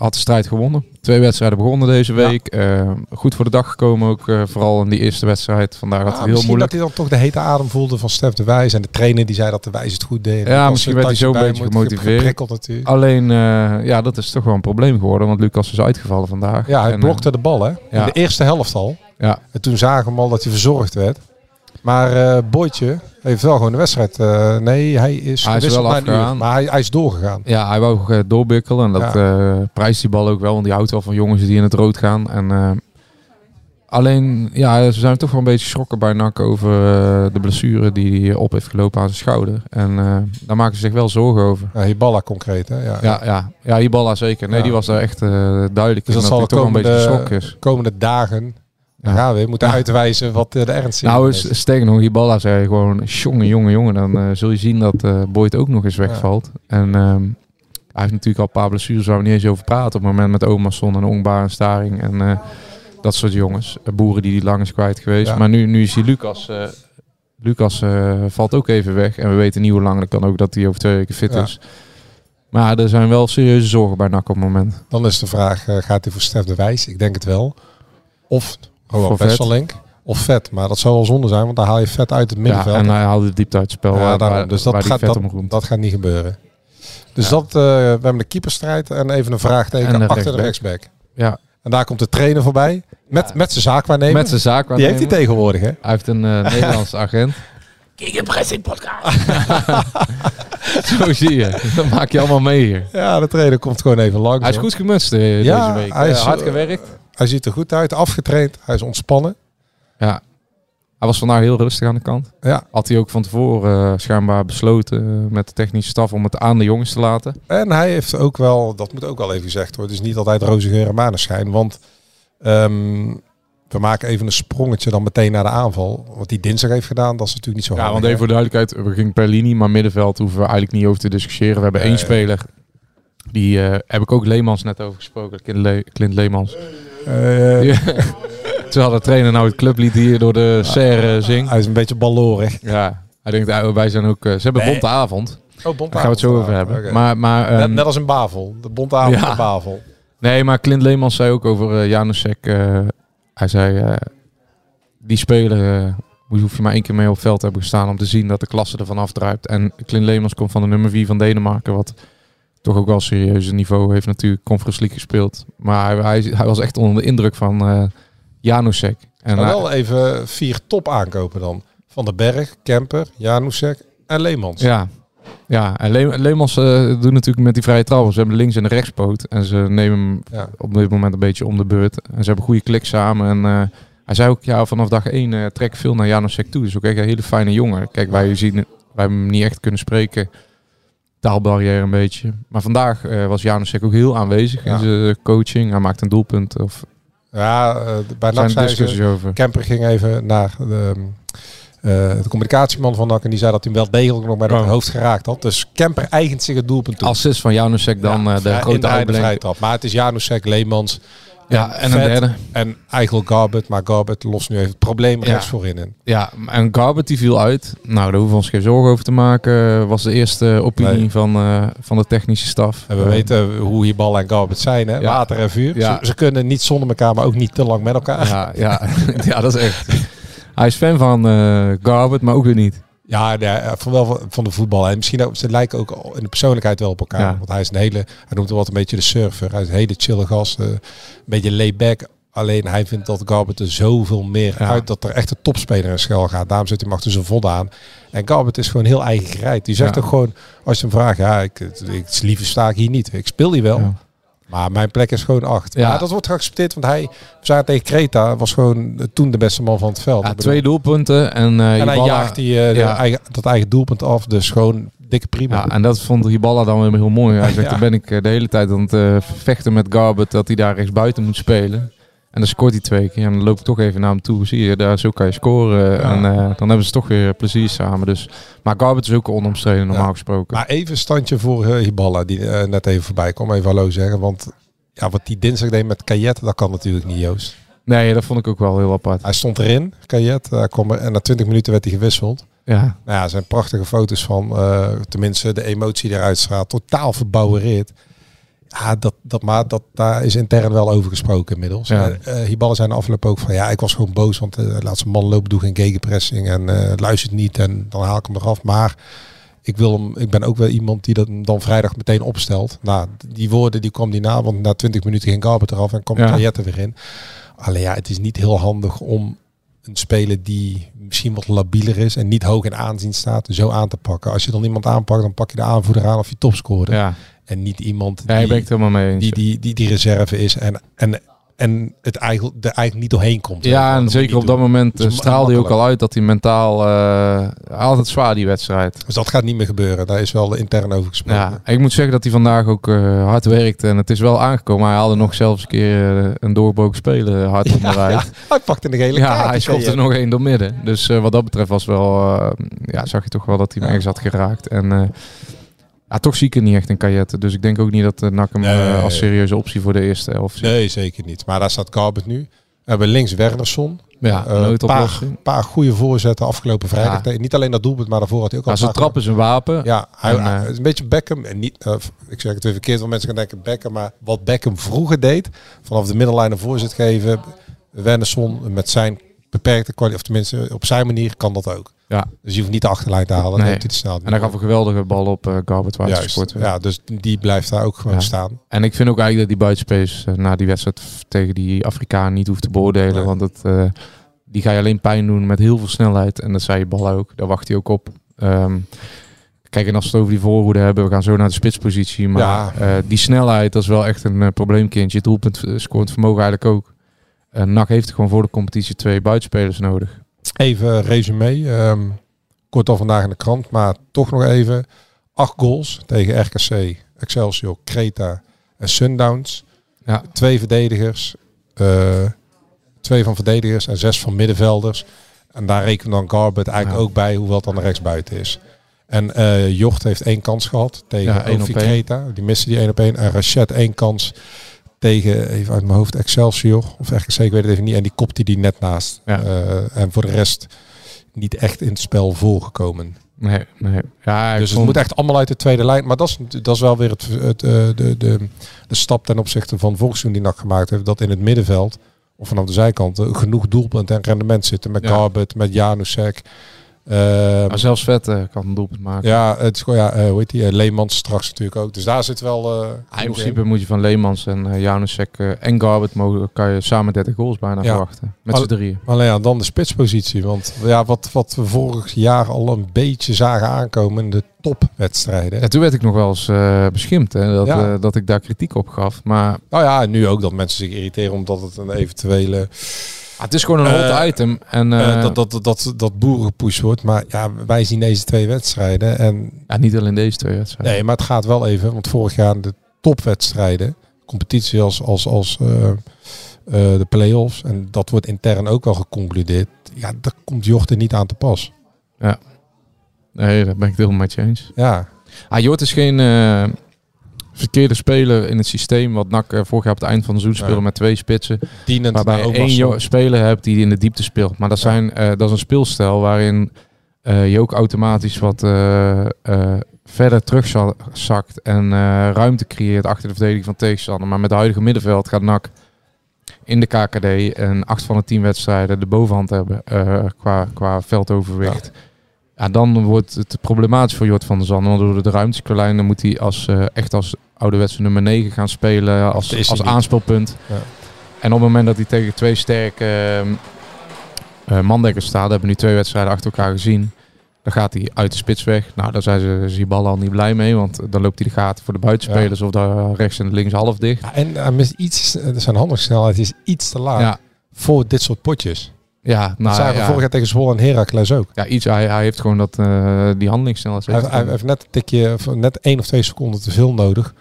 had de strijd gewonnen. Twee wedstrijden begonnen deze week. Eh, goed voor de dag gekomen ook. eh, vooral in die eerste wedstrijd. Vandaag had Ah, het heel misschien moeilijk. dat hij dan toch de hete adem voelde van Stef de Wijs. En de trainer die zei dat de Wijs het goed deed. Ja, Lucas misschien werd hij zo een beetje gemotiveerd. Alleen, eh, ja, dat is toch wel een probleem geworden. Want Lucas is uitgevallen vandaag. Ja, hij En, blokte de bal hè. ja. In de eerste helft al. ja, En toen zagen we al dat hij verzorgd werd. Maar Boytje heeft wel gewoon de wedstrijd. eh, nee, hij is, Hij is wel uur. Maar hij, hij is doorgegaan. Ja, hij wou uh, doorbikkelen en dat Ja. uh, prijst die bal ook wel, want die houdt wel van jongens die in het rood gaan. En, uh, alleen, ja, ze zijn toch wel een beetje geschrokken bij NAC over uh, de blessure die hij op heeft gelopen aan zijn schouder. En uh, daar maken ze zich wel zorgen over. Ja, Hiballa concreet, hè? Ja, ja, ja. ja Hiballa zeker. Nee, Ja. die was daar echt uh, duidelijk Dus dat dat zal hij de toch wel een beetje geschrokken is. komende dagen Ja. gaan we moeten Ja. uitwijzen wat eh, de ernst Nou, is. is- sterker nog, Hiballa zei gewoon, jongen, jongen, jongen, dan uh, zul je zien dat uh, Boyd ook nog eens wegvalt. En um, hij heeft natuurlijk al een paar blessures waar we niet eens over praten. Op het moment met Omerson en Ongbaar en Staring en uh, dat soort jongens. boeren die die lang is kwijt geweest. Ja. Maar nu, nu is die Lucas, Lucas valt ook even weg. En we weten niet hoe lang. Dat kan ook dat hij over twee weken fit Ja. is. Maar er zijn wel serieuze zorgen bij NAC op het moment. Dan is de vraag, eh, gaat hij voor Stef de Wijs? Ik denk het wel. Of gewoon Westerlink. Of vet. Maar dat zou wel zonde zijn, want dan haal je vet uit het Ja, middenveld. en hij haalde de diepte uit het spel. Ja, waar- daarom. waar- dus dat waar gaat, dat, dat gaat niet gebeuren. Dus Ja. dat, eh, we hebben de keeperstrijd en even een vraagteken En de achter de rechtsback. Ja, En daar komt de trainer voorbij. Met, met zijn zaakwaarnemer. met zijn zaak. Die heeft hij tegenwoordig, hè? Hij heeft een eh, Nederlandse agent. Zo zie je. Dat maak je allemaal mee hier. Ja, de trainer komt gewoon even langs. Hij is hoor. goed gemutst eh, Ja, deze week. hij Hij is, hard eh, gewerkt. Hij ziet er goed uit, afgetraind. Hij is ontspannen. Ja. Hij was vandaag heel rustig aan de kant. Ja. Had hij ook van tevoren eh, schijnbaar besloten eh, met de technische staf om het aan de jongens te laten. En hij heeft ook wel, dat moet ook wel even gezegd worden, het is niet altijd roze geur en maneschijn. Want ehm, we maken even een sprongetje dan meteen naar de aanval. Wat die dinsdag heeft gedaan, dat is natuurlijk niet zo Ja, want even voor duidelijkheid, we gingen per linie, maar middenveld hoeven we eigenlijk niet over te discussiëren. We hebben één speler, die eh, heb ik ook Leemans net over gesproken, Clint, Le Clint Leemans. Eh, Die- Terwijl de trainer nou het clublied hier door de serre zingt. Hij is een beetje ballorig. Ja, hij denkt, ah, wij zijn ook, eh, ze hebben Nee. bonte avond. Oh, Daar gaan we het zo over hebben. Maar, maar, net, ehm, net als een Bavel. De bontavond Ja. van Bavel. Nee, maar Clint Leemans zei ook over uh, Janusek. eh, hij zei, eh, die speler eh, hoef je maar één keer mee op het veld te hebben gestaan om te zien dat de klasse ervan afdruipt. En Clint Leemans komt van de nummer 4 van Denemarken, wat toch ook wel serieuze niveau heeft natuurlijk Conference League gespeeld. Maar hij, hij, hij was echt onder de indruk van eh Janusek. En Maar hij- wel even vier top aankopen dan. Van den Berg, Kemper, Janusek en Leemans. Ja, ja. en Le Leemans eh, doet natuurlijk met die vrije trap. Ze hebben links en rechtspoot. En ze nemen hem Ja. op dit moment een beetje om de beurt. En ze hebben goede klik samen. En eh, hij zei ook, ja, vanaf dag één eh trek veel naar Janosek toe. Dus ook echt een hele fijne jongen. Kijk, wij, zien, wij hem niet echt kunnen spreken. Taalbarrière een beetje. Maar vandaag was Janosek ook heel aanwezig Ja. in zijn coaching. Hij maakte een doelpunt. Of Ja, bij NAC zijn discussies over. Kemper ging even naar de, de communicatieman van NAC en die zei dat hij hem wel degelijk nog bij het Oh. hoofd geraakt had. Dus Kemper eigent zich het doelpunt toe. Assist van Janosek dan Ja, eh, de grote trap. Maar het is Janusek, Leemans Ja, en een derde. En eigenlijk Garbett, maar Garbett lost nu even het probleem Ja. rechts voorin in. Ja, en Garbett die viel uit. Nou, daar hoeven we ons geen zorgen over te maken. Was de eerste opinie Nee. van, eh, van de technische staf. En we Eh, weten hoe Hibal en Garbett zijn, hè? Ja. Water en vuur. Ja. Ze, ze kunnen niet zonder elkaar, maar ook niet te lang met elkaar. Ja, ja, ja, dat is echt. Hij is fan van Garbett, maar ook weer niet. Ja, nee, eh, van wel van, de voetbal. En misschien ook, ze lijken ook al in de persoonlijkheid wel op elkaar. Ja. Want hij is een hele, hij noemt het wat een beetje de surfer. Hij is een hele chille gast, eh, een beetje laid back. Alleen hij vindt dat Garbett er zoveel meer Ja. uit, dat er echt een topspeler in schuil gaat. Daarom zit hij hem achter zijn vod aan. En Garbett is gewoon heel eigen gereid. Die zegt Ja. ook gewoon, als je hem vraagt, ja, ik, ik, liever sta ik hier niet. Ik speel hier wel. Ja. Maar mijn plek is gewoon acht. Ja. Dat wordt geaccepteerd, want hij, we zagen tegen Kreta, was gewoon toen de beste man van het veld. Ja, twee doelpunten en, eh en hij jaagt die, eh, ja. eigen, dat eigen doelpunt af. Dus gewoon dikke prima. Ja, en dat vond Hiballa dan weer heel mooi. Hij zegt, dan ben ik eh, de hele tijd aan het vechten met Garbett dat hij daar rechts buiten moet spelen. En dan scoort hij twee keer. En dan loop ik toch even naar hem toe. Zie je, daar, zo kan je scoren. Ja. En eh, dan hebben ze toch weer plezier samen. Dus, maar Garbett is ook onomstreden normaal Ja. gesproken. Maar even standje voor eh, Hiballa, die eh, net even voorbij kwam. Even hallo zeggen, want ja, wat die dinsdag deed met Kajet, dat kan natuurlijk niet, Joost. nee, dat vond ik ook wel heel apart. Hij stond erin, Kajet, hij kwam er, en na 20 minuten werd hij gewisseld. Ja, Nou ja, er zijn prachtige foto's van, tenminste de emotie die eruit straalt, totaal verbouwereerd. Ja, dat, dat, maar dat, daar is intern wel over gesproken inmiddels. Ja. En, eh, Hiballa zei in de afloop ook van, ja, ik was gewoon boos, want de laatste man lopen, doe geen gegenpressing en eh, luistert niet en dan haal ik hem eraf. Maar ik, wil hem, ik ben ook wel iemand die dat dan vrijdag meteen opstelt. Nou, die woorden die kwam die na, want na 20 minuten ging Garbert eraf en kwam Ja. ja. er weer in. Alleen ja, het is niet heel handig om een speler die misschien wat labieler is en niet hoog in aanzien staat, zo aan te pakken. Als je dan iemand aanpakt, dan pak je de aanvoerder aan of je topscorer. ja. En niet iemand ja die, helemaal mee die, die, die, die reserve is en, en, en het eigenlijk, er eigenlijk niet doorheen komt. ja, en zeker op dat moment Dat eh, straalde hij ook al uit dat hij mentaal eh, altijd zwaar die wedstrijd. Dus dat gaat niet meer gebeuren. Daar is wel intern over gesproken. Ja, ik moet zeggen dat hij vandaag ook eh, hard werkt en het is wel aangekomen. Hij haalde nog zelfs een keer een doorbroken speler hard onderuit. Hij pakte de gele Ja, hij schopte er nog één door midden. Dus wat dat betreft was wel, ja, zag je toch wel dat hij hem Ja. ergens had geraakt. En ja, toch zie ik het niet echt in Kajet. Dus ik denk ook niet dat NAC hem Nee. eh, als serieuze optie voor de eerste elf ziet. Nee, zeker niet. Maar daar staat Garbert nu. We hebben links Wernersson. Ja, Eh, Een paar, noodoplossing. paar goede voorzetten afgelopen vrijdag. Ja. Niet alleen dat doelpunt, maar daarvoor had hij ook al Ja, zijn een paar trap is een wapen. Ja, hij, En, eh, is een beetje Beckham. En niet, eh, ik zeg het weer verkeerd, want mensen gaan denken Beckham. Maar wat Beckham vroeger deed, vanaf de middenlijn een voorzet geven. Wernersson met zijn beperkte kwaliteit, of tenminste op zijn manier, kan dat ook. Ja. Dus je hoeft niet de achterlijn te halen. Nee. Snel. En dan gaf een geweldige bal op uh, Garbert. Ja, dus die blijft daar ook gewoon Ja. staan. En ik vind ook eigenlijk dat die buitenspelers uh, na die wedstrijd tegen die Afrikaan niet hoeft te beoordelen. Nee. Want het, uh, die ga je alleen pijn doen met heel veel snelheid. En dat zei je bal ook. Daar wacht hij ook op. Um, kijk, en als we het over die voorhoede hebben, we gaan zo naar de spitspositie. Maar Ja. uh, die snelheid, dat is wel echt een probleemkindje. Het doelpunt scorend vermogen eigenlijk ook. Uh, NAC heeft gewoon voor de competitie twee buitenspelers nodig. Even resume. Um, kort al vandaag in de krant, maar toch nog even. Acht goals tegen RKC, Excelsior, Creta en Sundowns. Ja. Twee verdedigers. Uh, twee van verdedigers en zes van middenvelders. En daar rekenen dan Garbert eigenlijk Ja. ook bij, hoewel het dan rechtsbuiten is. En uh, Jocht heeft één kans gehad tegen Ja. Creta. Die miste die één op één. En Rachet één kans tegen, even uit mijn hoofd, Excelsior. Of RKC, ik weet het even niet. En die kopte die net naast. Ja. Uh, en voor de rest niet echt in het spel voorgekomen. Nee, nee. Ja, Dus het moet echt allemaal uit de tweede lijn. Maar dat is, dat is wel weer het, het, uh, de, de, de stap ten opzichte van volksjoen die NAC gemaakt heeft. Dat in het middenveld, of vanaf de zijkanten, genoeg doelpunt en rendement zitten. Met Ja. Garbet, met Janusek. Uh, Maar zelfs Vet eh, kan een doelpunt maken. ja, het is gewoon, ja, uh, hoe heet die? Uh, Leemans straks natuurlijk ook. Dus daar zit wel... In principe moet je van Leemans en uh, Janusek en Garbert mogen, kan je samen 30 goals bijna Ja. verwachten. Met z'n drieën. Alleen ja, dan de spitspositie. Want ja, wat, wat we vorig jaar al een beetje zagen aankomen in de topwedstrijden. Ja, toen werd ik nog wel eens uh, beschimpt hè, dat, Ja. uh, dat ik daar kritiek op gaf. Maar Nou ja, en nu ook dat mensen zich irriteren omdat het een eventuele... ah, het is gewoon een hot Eh, item. En uh, dat, dat, dat, dat, dat boerengepush wordt. Maar ja, wij zien deze twee wedstrijden. En ja, niet alleen deze twee wedstrijden. nee, maar het gaat wel even. Want vorig jaar de topwedstrijden, competitie als, als, als uh, de play-offs. En dat wordt intern ook wel geconcludeerd. Ja, daar komt Jocht er niet aan te pas. Nee, daar ben ik het helemaal met je eens. Ja, Ah, Jort is geen verkeerde speler in het systeem. Wat NAC eh, vorig jaar op het eind van het seizoen speelde met twee spitsen. Dienend Waarbij je één speler hebt die in de diepte speelt. Maar dat, zijn, eh, dat is een speelstijl waarin eh, je ook automatisch wat verder terugzakt en ruimte creëert achter de verdediging van tegenstander. Maar met het huidige middenveld gaat NAC in de KKD en acht van de tien wedstrijden de bovenhand hebben qua, qua veldoverwicht. Ja. Dan wordt het problematisch voor Jort van der Zanden. Want door de dan moet hij als, eh, echt als ouderwetse nummer 9 gaan spelen. Als, als niet. aanspeelpunt. Ja. En op het moment dat hij tegen twee sterke eh, mandekkers staat, hebben we nu twee wedstrijden achter elkaar gezien. Dan gaat hij uit de spits weg. Nou, daar zijn ze Zibal al niet blij mee. Want dan loopt hij de gaten voor de buitenspelers. Of daar rechts en links half dicht. Ja, en hij mist iets, zijn handigssnelheid is iets te laag Ja, voor dit soort potjes. Ja, Dat nou, zagen we ja. vorig jaar tegen Zwolle en Heracles ook. ja iets, hij, hij heeft gewoon dat, eh, die handelingssnelheid. Hij, hij heeft net een tikje, net één of twee seconden te veel nodig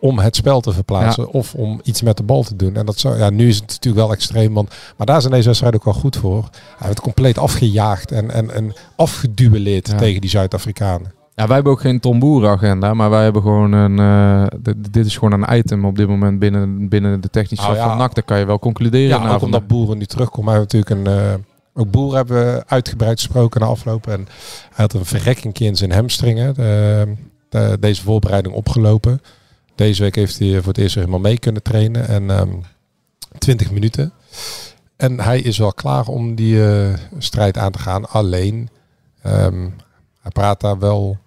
om het spel te verplaatsen of om iets met de bal te doen. En dat zou, ja, nu is het natuurlijk wel extreem, want, maar daar zijn deze wedstrijden ook wel goed voor. Hij werd compleet afgejaagd en, en, en afgeduelleerd Ja. tegen die Zuid-Afrikanen. Ja, wij hebben ook geen Tom Boeren agenda, maar wij hebben gewoon een. eh, dit, dit is gewoon een item op dit moment binnen, binnen de technische staf ja. van NAC. Daar kan je wel concluderen. Ja, ook omdat Boeren nu. Hij heeft natuurlijk een... eh, ook Boeren hebben we uitgebreid gesproken na afloop. En hij had een verrekkingje in zijn hamstringen. De- de- deze voorbereiding opgelopen. Deze week heeft hij voor het eerst helemaal mee kunnen trainen. En ehm 20 minuten. En hij is wel klaar om die eh, strijd aan te gaan. Alleen, ehm, hij praat daar wel...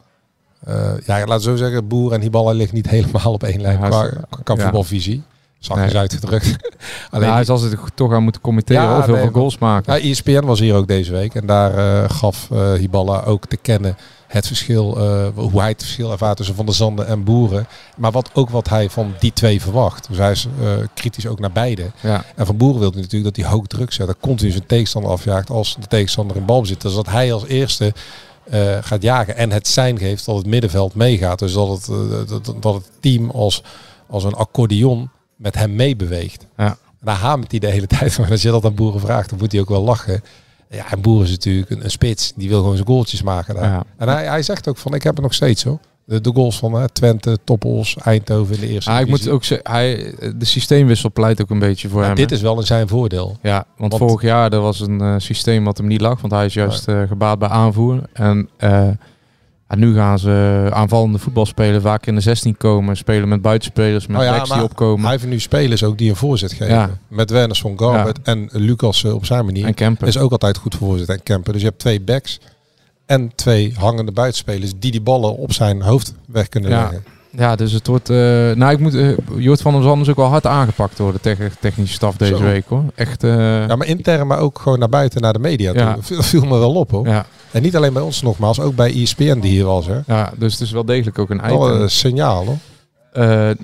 eh, ja, laat zo zeggen, Boer en Hiballa liggen niet helemaal op één lijn Ja, qua, qua ja. voetbalvisie. Zachtjes Nee. uitgedrukt. Alleen hij zal zich toch aan moeten committeren Ja, of heel nee, veel goals maken. ja, ESPN was hier ook deze week en daar eh, gaf eh Hiballa ook te kennen het verschil, hoe hij het verschil ervaart tussen Van der Zanden en Boeren. Maar wat, ook wat hij van die twee verwacht. Dus hij is kritisch ook naar beide. Ja. En van Boeren wil natuurlijk dat hij hoog druk zet. Dat continu zijn tegenstander afjaagt als de tegenstander in balbezit. Dus dat hij als eerste eh, gaat jagen en het zijn geeft dat het middenveld meegaat. Dus dat het, eh, dat, dat het team als, als een accordeon met hem meebeweegt. Ja. Daar hamert hij de hele tijd van. Als je dat aan Boeren vraagt, dan moet hij ook wel lachen. Ja, en Boeren is natuurlijk een, een spits. Die wil gewoon zijn goaltjes maken daar. Ja. En hij, hij zegt ook van, ik heb het nog steeds hoor. De, de goals van eh, Twente, Toppels, Eindhoven in de eerste Ah, ik moet ook zeggen, hij, de systeemwissel pleit ook een beetje voor Maar hem. dit hè? is wel in zijn voordeel. Ja, want, Want- vorig jaar er was een eh, systeem wat hem niet lag, want hij is juist eh, gebaat bij aanvoer. En ja, nu gaan ze aanvallende voetbal spelen, vaak in de 16 komen, spelen met buitenspelers, met ja, die maar opkomen. Hij heeft nu spelers ook die een voorzet geven. Ja. Met Werner van Garbert en Lucas op zijn manier. en Kemper. is ook altijd goed voor voorzet en Kemper. Dus je hebt twee backs en twee hangende buitenspelers die die ballen op zijn hoofd weg kunnen Ja. leggen. Ja, dus het wordt. eh nou, ik moet. eh Jort van der Zanden is ook wel hard aangepakt door de tech- technische staf deze Zo. week hoor. Echt. eh, Ja, maar intern, maar ook gewoon naar buiten, naar de media. Ja. toe. Dat viel me wel op hoor. ja, En niet alleen bij ons nogmaals, ook bij ESPN die hier was. Hè. ja, dus het is wel degelijk ook een een signaal hoor.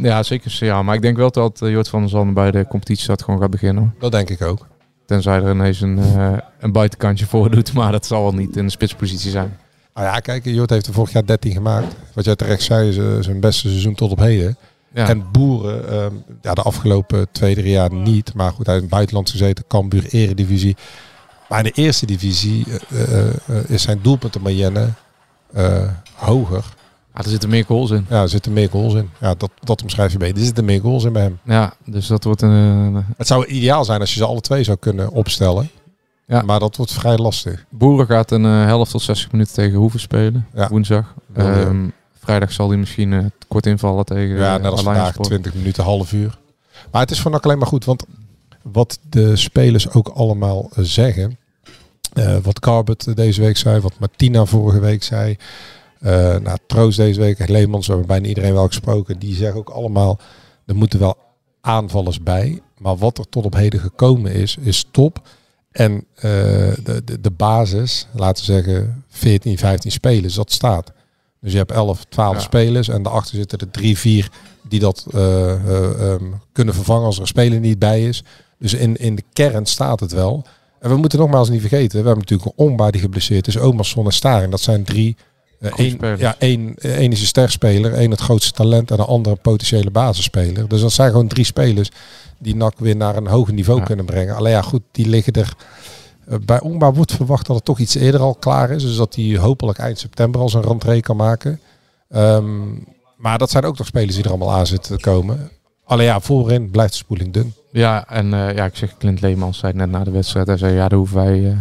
Ja, zeker. Ja, maar ik denk wel dat uh, Jort van der Zanden bij de competitiestart gewoon gaat beginnen. hoor. Dat denk ik ook. Tenzij er ineens een, eh, een buitenkantje voor doet, maar dat zal wel niet in de spitspositie zijn. Nou ja, kijk, Jort heeft er vorig jaar 13 gemaakt. Wat jij terecht zei, is eh, zijn beste seizoen tot op heden. Ja, En Boeren, ehm, ja, de afgelopen twee, drie jaar niet. Maar goed, hij heeft in het buitenland gezeten, Cambuur, Eredivisie. Maar in de eerste divisie eh, is zijn doelpuntenmoyenne eh hoger. Ah, er zitten meer goals in. Ja, er zitten meer goals in. Ja, dat, dat omschrijf je beter. Er zitten meer goals in bij hem. Ja, dus dat wordt een. eh, Het zou ideaal zijn als je ze alle twee zou kunnen opstellen. Ja. Maar dat wordt vrij lastig. Boeren gaat een eh, helft tot 60 minuten tegen Hoeven spelen. Ja. Woensdag. Ehm, vrijdag zal hij misschien eh, kort invallen tegen. Ja, net als vandaag, Sport. 20 minuten, half uur. Maar het is voor NAC alleen maar goed. Want wat de spelers ook allemaal zeggen. wat Carbet deze week zei, wat Martina vorige week zei. Eh nou, Troost deze week, Leemans, we hebben bijna iedereen wel gesproken. Die zeggen ook allemaal, er moeten wel aanvallers bij. Maar wat er tot op heden gekomen is, is top. En eh, de, de, de basis, laten we zeggen 14, 15 spelers, dat staat. Dus je hebt 11, 12 Ja. spelers en daarachter zitten er 3, 4 die dat eh, eh, ehm, kunnen vervangen als er een speler niet bij is. Dus in, in de kern staat het wel. En we moeten nogmaals niet vergeten, we hebben natuurlijk een onbaar die geblesseerd is, Omerson en Staring. Dat zijn drie. Eh, spelers. ja, één, één is een sterspeler, één het grootste talent en de andere een potentiële basisspeler. Dus dat zijn gewoon drie spelers die NAC weer naar een hoger niveau Ja. kunnen brengen. Alleen ja, goed, die liggen er. eh, Bij Onbaar wordt verwacht dat het toch iets eerder al klaar is. Dus dat hij hopelijk eind september al zijn rentree kan maken. Ehm, maar dat zijn ook nog spelers die er allemaal aan zitten te komen. Alleen ja, voorin blijft de spoeling dun. Ja, en eh, ja, ik zeg, Clint Leemans zei net na de wedstrijd, hij zei, ja, daar hoeven wij uh,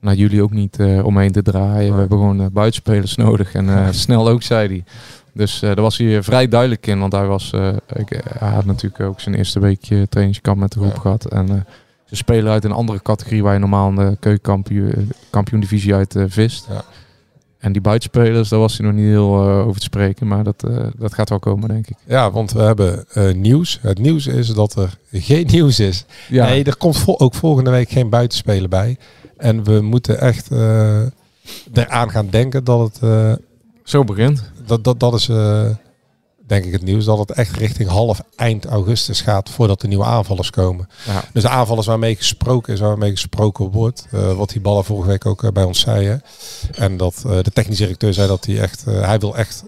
naar jullie ook niet uh, omheen te draaien. We hebben gewoon buitenspelers nodig. En snel ook, zei hij. Dus daar was hij vrij duidelijk in, want hij, was, ik, hij had natuurlijk ook zijn eerste weekje trainingskamp met de groep gehad. En ze spelen uit een andere categorie waar je normaal in de keukenkampioen kampioen divisie uit vist. Ja. En die buitenspelers, daar was hij nog niet heel over te spreken. Maar dat, dat gaat wel komen, denk ik. Ja, want we hebben nieuws. Het nieuws is dat er geen nieuws is. Ja. Nee, er komt ook volgende week geen buitenspeler bij. En we moeten echt eraan gaan denken dat het... Zo begint. Dat, dat, dat is denk ik het nieuws, dat het echt richting half eind augustus gaat voordat de nieuwe aanvallers komen. Ja. Dus de aanvallers waarmee gesproken is, waarmee gesproken wordt, uh, wat die ballen vorige week ook uh, bij ons zei. Hè. En dat uh, de technisch directeur zei dat hij echt, hij wil echt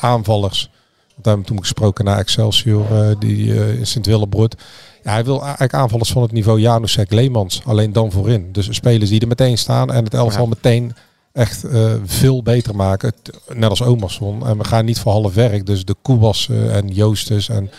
aanvallers. Want daar hebben toen gesproken naar Excelsior, die in Sint-Willebroed. Ja, hij wil eigenlijk aanvallers van het niveau Janusek Leemans, alleen dan voorin. Dus spelers die er meteen staan en het elftal ja. meteen echt uh, veel beter maken. Net als Omerson. En we gaan niet voor half werk. Dus de Koebassen en Joostes en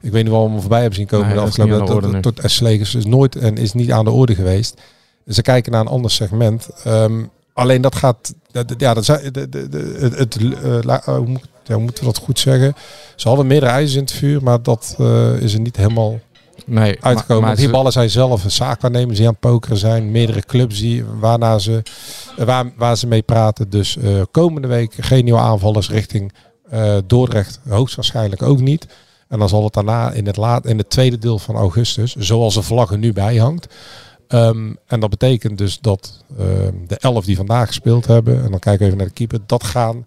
ik weet niet waar we voorbij hebben zien komen. Nee, de afgelopen tot, tot, tot Slegers is nooit en is niet aan de orde geweest. Ze kijken naar een ander segment. Um, alleen dat gaat, ja, dat, de, de, de, het, uh, hoe, moet, ja, hoe moeten we dat goed zeggen? Ze hadden meerdere ijzers in het vuur, maar dat uh, is er niet helemaal nee, uitgekomen. Maar, die ballen zijn zelf een zaakwaarnemers die aan het pokeren zijn. Meerdere clubs die, waarna ze, waar, waar ze mee praten. Dus uh, komende week geen nieuwe aanvallers richting uh, Dordrecht. Hoogstwaarschijnlijk ook niet. En dan zal het daarna in het, laat, in het tweede deel van augustus, zoals de vlag er nu bij hangt. Um, en dat betekent dus dat uh, de elf die vandaag gespeeld hebben, en dan kijken we even naar de keeper, dat gaan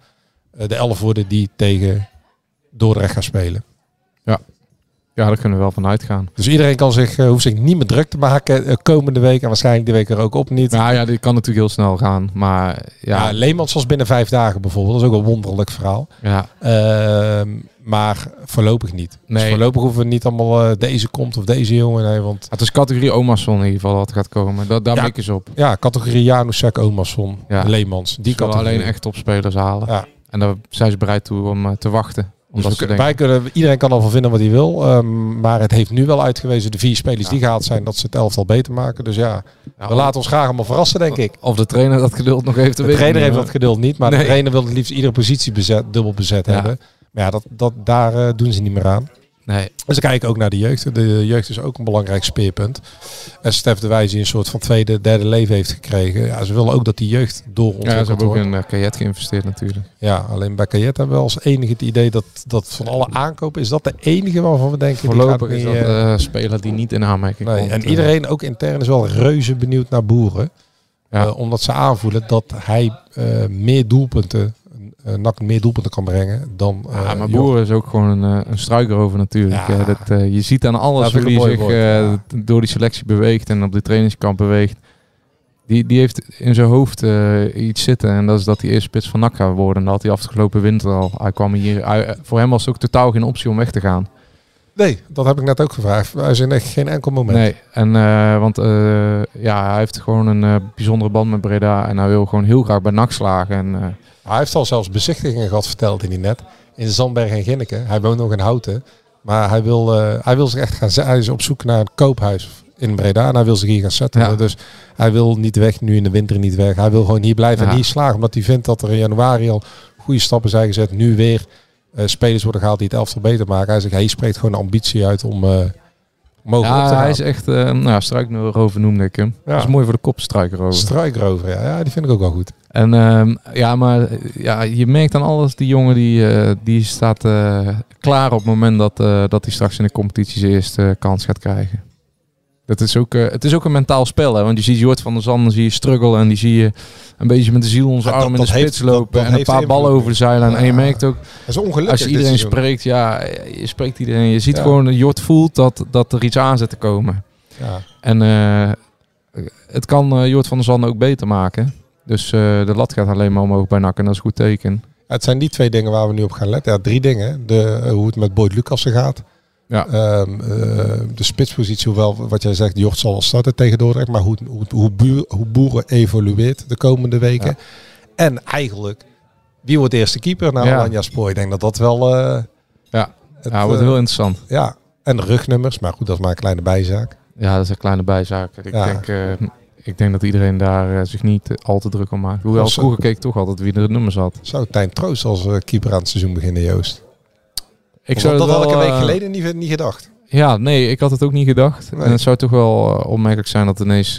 de elf worden die tegen Dordrecht gaan spelen. Ja, ja, daar kunnen we wel van uitgaan. Dus iedereen kan zich, uh, hoeft zich niet meer druk te maken uh, komende week. En waarschijnlijk de week er ook op niet. Nou ja, dit kan natuurlijk heel snel gaan. Maar ja. ja Leemans was binnen vijf dagen bijvoorbeeld. Dat is ook een wonderlijk verhaal. Ja. Uh, maar voorlopig niet. Dus nee. Dus voorlopig hoeven we niet allemaal uh, deze komt of deze jongen. Nee, want... Het is categorie Omarsson in ieder geval wat gaat komen. Dat, daar ja. mikken ze op. Ja, categorie Janusek, Omarsson, ja. Leemans. Die kan alleen echt op spelers halen. Ja. En daar zijn ze bereid toe om te wachten. Dus we, wij kunnen, iedereen kan al van vinden wat hij wil. Um, maar het heeft nu wel uitgewezen, de vier spelers ja. die gehaald zijn, dat ze het elftal beter maken. Dus ja, ja we laten ons graag allemaal verrassen, denk ik. Of de trainer dat geduld nog heeft. De trainer heeft dat geduld niet, maar nee. de trainer wil het liefst iedere positie bezet, dubbel bezet ja. hebben. Maar ja, dat, dat, daar uh, doen ze niet meer aan. Nee. En ze kijken ook naar de jeugd. De jeugd is ook een belangrijk speerpunt. En Stef de Wijs die een soort van tweede, derde leven heeft gekregen. Ja, ze willen ook dat die jeugd doorontwikkeld wordt. Ja, ze hebben ook in uh, Kajet geïnvesteerd natuurlijk. Ja, alleen bij Kajet hebben we als enige het idee dat, dat van alle aankopen is dat de enige waarvan we denken... Voorlopig die is dat de uh, speler die niet in aanmerking nee, komt. En iedereen, ook intern, is wel reuze benieuwd naar Boeren. Ja. Uh, omdat ze aanvoelen dat hij meer doelpunten uh, NAC meer doelpunten kan brengen dan. Ja, maar Boer is ook gewoon een, uh, een struikerover natuurlijk. Ja. dat, je ziet aan alles hoe hij zich door die selectie beweegt en op de trainingskamp beweegt. Die, die heeft in zijn hoofd iets zitten en dat is dat hij eerst spits van NAC gaat worden. En dat had hij afgelopen winter al. Hij kwam hier, voor hem was het ook totaal geen optie om weg te gaan. Nee, dat heb ik net ook gevraagd. Hij is in echt geen enkel moment. Nee, en uh, want uh, ja, hij heeft gewoon een uh, bijzondere band met Breda en hij wil gewoon heel graag bij NAC slagen. En, hij heeft al zelfs bezichtigingen gehad, verteld in die net. In Zandberg en Ginneke. Hij woont nog in Houten. Maar hij wil, uh, hij wil zich echt gaan Hij is op zoek naar een koophuis in Breda. En hij wil zich hier gaan zetten. Ja. Dus hij wil niet weg, nu in de winter niet weg. Hij wil gewoon hier blijven ja. en hier slagen. Omdat hij vindt dat er in januari al goede stappen zijn gezet. Nu weer uh, spelers worden gehaald die het elftal beter maken. Hij zegt, hij spreekt gewoon de ambitie uit om... Uh, ja, hij is echt, uh, nou, struikrover noemde ik hem. Ja. Dat is mooi voor de kop, struikrover. Struikrover, ja. ja, die vind ik ook wel goed. En uh, ja, maar ja, je merkt aan alles, die jongen die, uh, die staat uh, klaar op het moment dat, dat hij straks in de competitie zijn eerste kans gaat krijgen. Dat is ook, het is ook een mentaal spel, hè? want je ziet Jort van der Zanden, zie je struggle en die zie je een beetje met de ziel onze arm in de spits lopen en een paar ballen over de zijlijn. Ja, en je merkt ook, als je iedereen spreekt, ja, je spreekt iedereen, je ziet ja. gewoon, Jort voelt dat, dat er iets aan zit te komen. Ja. En het kan Jort van der Zanden ook beter maken. Dus uh, de lat gaat alleen maar omhoog bij NAC en dat is een goed teken. Het zijn die twee dingen waar we nu op gaan letten. Ja, drie dingen. De, uh, hoe het met Boyd Lucassen gaat. Ja. Um, uh, de spitspositie, hoewel wat jij zegt, Jocht zal al starten tegen Dordrecht. Maar hoe, hoe, hoe, buur, hoe Boeren evolueert de komende weken. Ja. En eigenlijk Wie wordt eerste keeper? Nou, Ja. Alanya Spoor. Ik denk dat dat wel... eh, Ja, het, ja wordt eh, heel interessant. ja, en de rugnummers. Maar goed, dat is maar een kleine bijzaak. Ja, dat is een kleine bijzaak. Ik, denk, eh, ik denk dat iedereen daar eh, zich niet eh, al te druk om maakt. Hoewel vroeger keek ik toch altijd wie er de nummers had. Zou Tijn Troost als eh, keeper aan het seizoen beginnen, Joost? Ik zou dat het had ik een week geleden niet, niet gedacht. Ja, nee, ik had het ook niet gedacht. Nee. En het zou toch wel opmerkelijk zijn dat ineens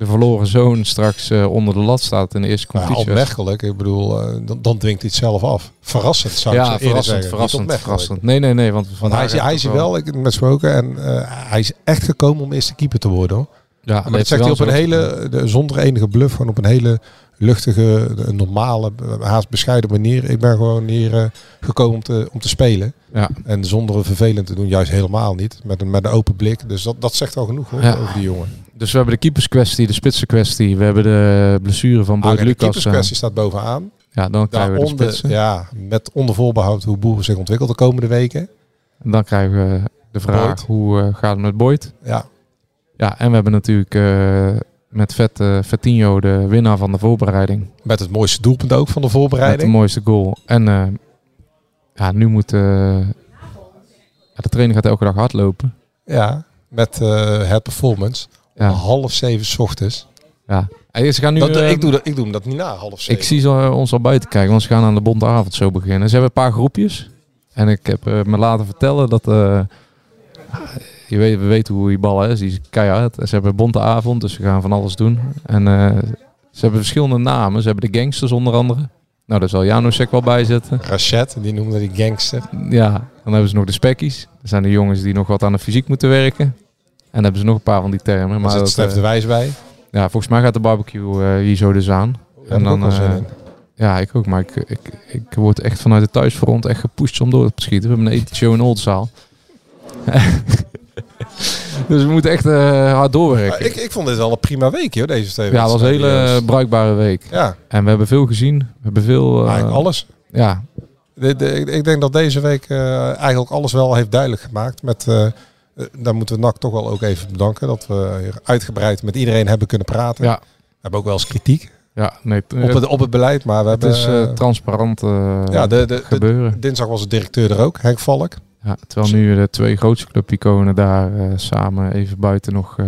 de verloren zoon straks onder de lat staat in de eerste Nou, competitie. opmerkelijk. Ik bedoel, eh, dan, dan dwingt hij het zelf af. Verrassend zou ik ja, verrassend, verrassend, verrassend. Nee, nee, nee. Want, Want vandaag hij is, hij ik is wel, ik heb hem met gesproken, en eh, hij is echt gekomen om eerste keeper te worden. Hoor. Ja, Maar dat zegt hij op een hele, de, zonder enige bluff, gewoon op een hele luchtige, de- normale, haast bescheiden manier. Ik ben gewoon hier eh, gekomen om te, om te spelen. Ja. En zonder vervelend te doen, juist helemaal niet. Met een, met een open blik. Dus dat, dat zegt al genoeg hoor, Ja. over die jongen. Dus we hebben de keeperskwestie, de spitsenkwestie. We hebben de blessure van Boyd Ah, de Lucas. eh, keeperskwestie staat bovenaan. ja, dan krijgen we de spitsen. ja, met onder voorbehoud hoe Boer zich ontwikkelt de komende weken. En dan krijgen we de vraag, Boyd. hoe eh, gaat het met Boyd? Ja, Ja, en we hebben natuurlijk eh, met Vet, eh, Vettinho de winnaar van de voorbereiding. met het mooiste doelpunt ook van de Met de voorbereiding. mooiste goal. En eh, ja, nu moet... de trainer gaat elke dag hardlopen. Ja, met het performance. Ja, Half zeven 's ochtends. ja. En ze gaan nu... Dat, eh, ik, doe dat, ik doe hem dat niet na, half zeven. Ik zie ze ons al buiten kijken, want ze gaan aan de bonte avond zo beginnen. Ze hebben een paar groepjes. En ik heb me laten vertellen dat... je weet, we weten hoe die bal is, die is keihard. En Ze hebben een bonte avond, dus ze gaan van alles doen. En eh, ze hebben verschillende namen. Ze hebben de gangsters onder andere. Nou, daar zal Janosek wel bij zitten. Rachet, die noemde die gangster. Ja, dan hebben ze nog de spekkies. Dat zijn de jongens die nog wat aan de fysiek moeten werken. En dan hebben ze nog een paar van die termen. Maar zit Stef eh, de Wijs bij. ja, volgens mij gaat de barbecue eh, hier zo dus aan. Zin eh, in. ja, ik ook. Maar ik, ik, ik word echt vanuit de thuisfront echt gepusht om door te schieten. We hebben een etenshow in Oldzaal. dus we moeten echt eh, hard doorwerken. Maar ik, ik vond dit wel een prima week, joh, deze twee ja, het was een hele wedstrijden. bruikbare week. Ja, En we hebben veel gezien. We hebben veel... eh, alles. Ja, De, de, ik- ik denk dat deze week eh, eigenlijk alles wel heeft duidelijk gemaakt. Met, eh, eh, daar moeten we NAC toch wel ook even bedanken. Dat we uitgebreid met iedereen hebben kunnen praten. ja, We hebben ook wel eens kritiek ja. Nee, op, het, op het beleid. Maar we het hebben... is eh, eh, transparant eh, ja, de, de, de- gebeuren. dinsdag was de directeur er ook, Henk Valk. Ja, terwijl nu de twee grootste clubiconen daar eh, samen even buiten nog eh,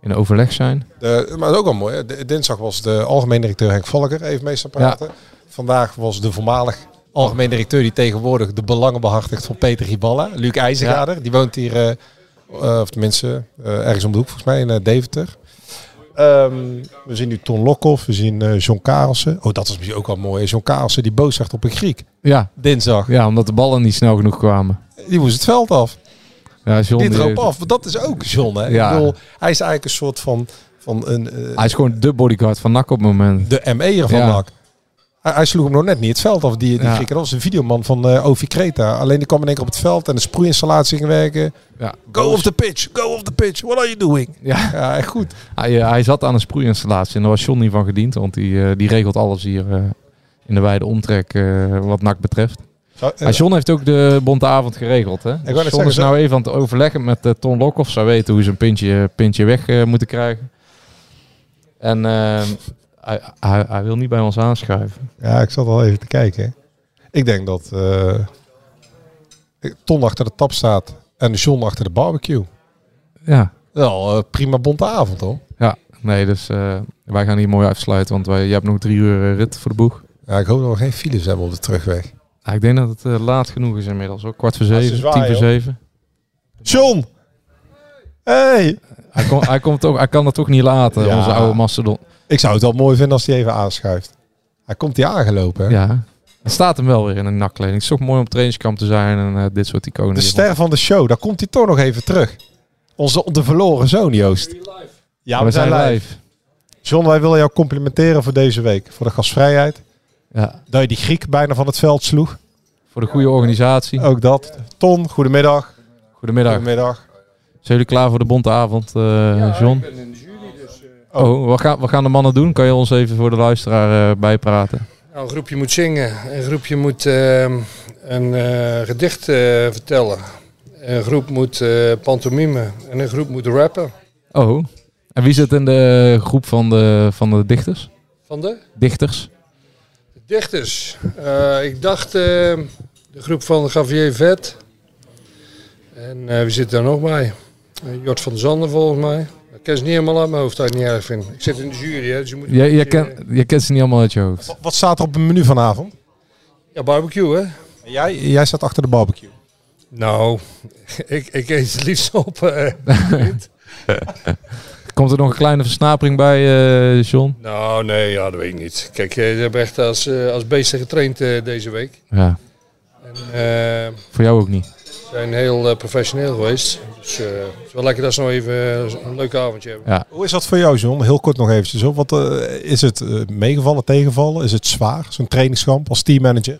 in overleg zijn. De, maar dat is ook wel mooi. hè. De- dinsdag was de algemeen directeur Henk Valker even mee te praten. Vandaag was de voormalig algemeen directeur die tegenwoordig de belangen behartigt van Peter Hiballa. Luc IJzergaarder. Die woont hier, eh, eh, of tenminste eh, ergens om de hoek volgens mij, in eh, Deventer. Ehm, we zien nu Ton Lokhoff, we zien eh, John Karelsen. Oh, dat is misschien ook wel mooi. John Karelsen die boos werd op een Griek. Ja, Dinsdag. ja, omdat de ballen niet snel genoeg kwamen. Die moest het veld af. Ja, John, Die droop af. Want dat is ook John. Hè? Ja. Ik bedoel, hij is eigenlijk een soort van, van een, eh, Hij is gewoon de bodyguard van NAC op het moment. de ME'er van Ja. NAC. Hij, hij sloeg hem nog net niet het veld af, die, die Ja. Dat was een videoman van eh Ovi Kreta. Alleen die kwam in één keer op het veld en de sproeiinstallatie ging werken. Ja, Go off the pitch, go off the pitch. What are you doing? ja. Ja, echt goed. Hij, eh, hij zat aan een sproeiinstallatie en daar was John niet van gediend. Want die, die regelt alles hier in de wijde omtrek wat NAC betreft. Maar John heeft ook de bonte avond geregeld. Hè? Dus net John zeggen, is nou even aan het overleggen met eh, Ton Lokhoff. Zou weten hoe ze een pintje, pintje weg eh, moeten krijgen. En eh, hij, hij, hij wil niet bij ons aanschuiven. ja, ik zat al even te kijken. Ik denk dat eh, Ton achter de tap staat en John achter de barbecue. Ja, Wel, prima bonte avond hoor. ja. nee, dus wij gaan hier mooi afsluiten. Want wij, je hebt nog drie uur rit voor de boeg. Ja, ik hoop dat we geen files hebben op de terugweg. Ja, ik denk dat het eh, laat genoeg is inmiddels. Hoor. Kwart voor zeven, het zwaar, tien voor joh. zeven. John! Hey! Hij, hij, komt toch, hij kan het toch niet laten, Ja. onze oude mastodon. Ik zou het wel mooi vinden als hij even aanschuift. Hij komt hier aangelopen. Hè? Ja. Er staat hem wel weer in een nakkleding. Het is toch mooi om trainingskamp te zijn en eh, dit soort iconen. De ster van de show, daar komt hij toch nog even terug. Onze de verloren zoon, Joost. Ja, we zijn live. John, wij willen jou complimenteren voor deze week. Voor de gastvrijheid. Ja, Dat je die Griek bijna van het veld sloeg. voor de goede organisatie. Ook dat. Ton, goedemiddag. Goedemiddag. Goedemiddag. Zijn jullie klaar voor de bonte avond, eh, John? Oh, wat gaan, wat gaan de mannen doen? Kan je ons even voor de luisteraar eh, bijpraten? Nou, een groepje moet zingen, een groepje moet ehm, een eh, gedicht eh, vertellen. Een groep moet eh pantomime en een groep moet rappen. Oh, en wie zit in de groep van de, van de dichters? Van de Dichters? Dichters. Eh, ik dacht eh, de groep van Javier Vet. En eh, wie zit daar nog bij? Jort van der Zanden volgens mij. Ik ken ze niet helemaal uit mijn hoofd, dat ik niet erg vind. Ik zit in de jury, hè, dus je moet... Jij, jij, beetje, ken, jij kent ze niet allemaal uit je hoofd. Wat staat er op het menu vanavond? Ja, barbecue, hè? Jij, jij staat achter de barbecue. Nou, ik, ik eet het liefst op. Komt er nog een kleine versnapering bij, eh, John? nou, nee, ja, dat weet ik niet. Kijk, eh, ze hebben echt als, eh, als beesten getraind eh, deze week. Ja, En, eh, voor jou ook niet. Ze zijn heel eh, professioneel geweest. Dus eh, het is wel lekker dat ze nog even een leuk avondje hebben. Ja. Hoe is dat voor jou, John? Heel kort nog eventjes. Op. Wat, eh, is het meegevallen, tegenvallen? Is het zwaar, zo'n trainingskamp als teammanager?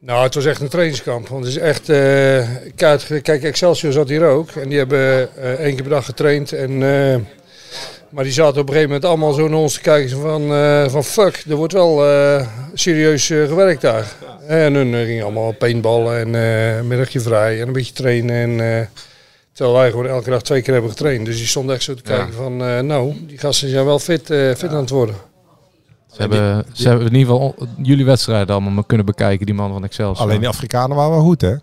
Nou, het was echt een trainingskamp. Want het is echt... eh, kijk, kijk, Excelsior zat hier ook. En die hebben eh, één keer per dag getraind. En, eh, maar die zaten op een gegeven moment allemaal zo naar ons te kijken. Van, van fuck, er wordt wel serieus gewerkt daar. En hun gingen allemaal paintballen en een middagje vrij. En een beetje trainen. En, terwijl wij gewoon elke dag twee keer hebben getraind. Dus die stonden echt zo te kijken van... nou, die gasten zijn wel fit, fit aan het worden. Ze hebben, ze hebben in ieder geval jullie wedstrijden allemaal kunnen bekijken, die man van Excelsior. Alleen die Afrikanen waren wel goed, hè?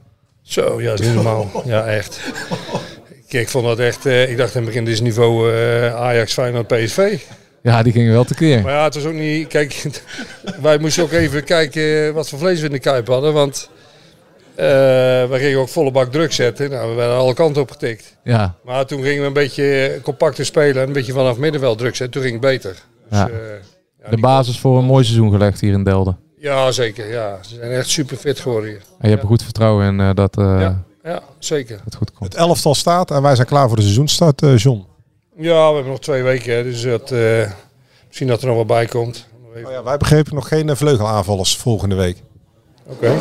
Zo, ja, dat is normaal. Ja, echt. Kijk, ik vond dat echt... eh, ik dacht in het begin, dit is niveau eh, Ajax, Feyenoord, PSV. Ja, die gingen wel tekeer. Maar ja, het was ook niet... Kijk, wij moesten ook even kijken wat voor vlees we in de kuip hadden. Want eh wij gingen ook volle bak druk zetten. Nou, we werden alle kanten op getikt. Ja, Maar toen gingen we een beetje compacter spelen. En een beetje vanaf middenveld druk zetten. Toen ging het beter. Dus, Ja. Ja, de basis voor een mooi seizoen gelegd hier in Delden. Ja, zeker. Ja. Ze zijn echt super fit geworden hier. En je hebt er goed vertrouwen in eh, dat eh, Ja, ja, zeker. het goed komt. Het elftal staat en wij zijn klaar voor de seizoenstart, eh, John. Ja, we hebben nog twee weken. Hè, dus dat, eh, misschien dat er nog wat bij komt. Oh ja, wij begrepen nog geen vleugelaanvallers volgende week. Oké.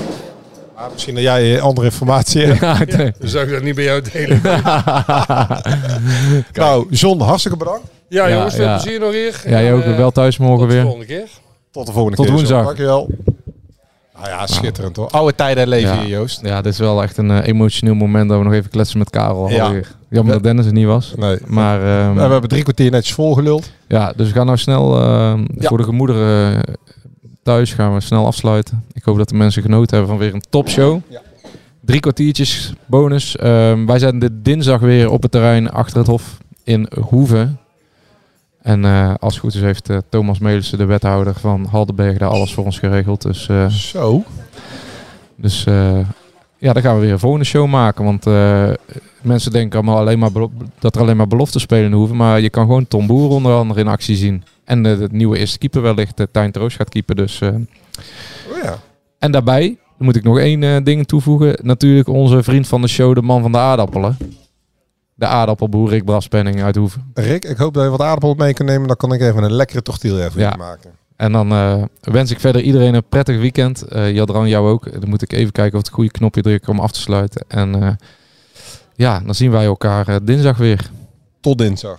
Maar misschien dat jij andere informatie hebt. Ja, Dan zou ik dat niet bij jou delen. Nou, John, hartstikke bedankt. Ja, Ja, jongens, veel ja. plezier nog hier. ja, jij ook eh, wel thuis morgen Tot de weer. volgende keer. Tot de volgende Tot keer. John. woensdag. Dankjewel. Nou ja, schitterend hoor. Oude tijden leven Ja. hier, Joost. Ja, dit is wel echt een eh, emotioneel moment dat we nog even kletsen met Karel. Ja. Jammer dat Dennis er niet was. Nee. Maar ehm, we hebben drie kwartier netjes volgeluld. ja, dus we gaan nou snel ehm, Ja. voor de gemoederen eh, thuis gaan we snel afsluiten. Ik hoop dat de mensen genoten hebben van weer een topshow. Ja. Drie kwartiertjes bonus. Ehm, wij zijn de dinsdag weer op het terrein achter het Hof in Hoeven. En eh, als het goed is heeft eh, Thomas Melissen, de wethouder van Haldenberg, daar alles voor ons geregeld. Dus, eh, Zo. dus ja, dan gaan we weer een volgende show maken. Want mensen denken allemaal alleen maar dat er alleen maar belofte spelen hoeven. Maar je kan gewoon Tom Boer onder andere in actie zien. En de nieuwe eerste keeper wellicht, uh, Tijn Troost gaat keeper. Dus, Oh ja. en daarbij moet ik nog één ding toevoegen. Natuurlijk onze vriend van de show, de man van de aardappelen. De aardappelboer Rick Braspenning uit Hoeven. Rick, ik hoop dat je wat aardappel mee kan nemen. Dan kan ik even een lekkere tortilla voor Ja. je maken. En dan eh, wens ik verder iedereen een prettig weekend. Eh Jadran, jou ook. Dan moet ik even kijken of het goede knopje drukken om af te sluiten. En eh, ja, dan zien wij elkaar eh, dinsdag weer. Tot dinsdag.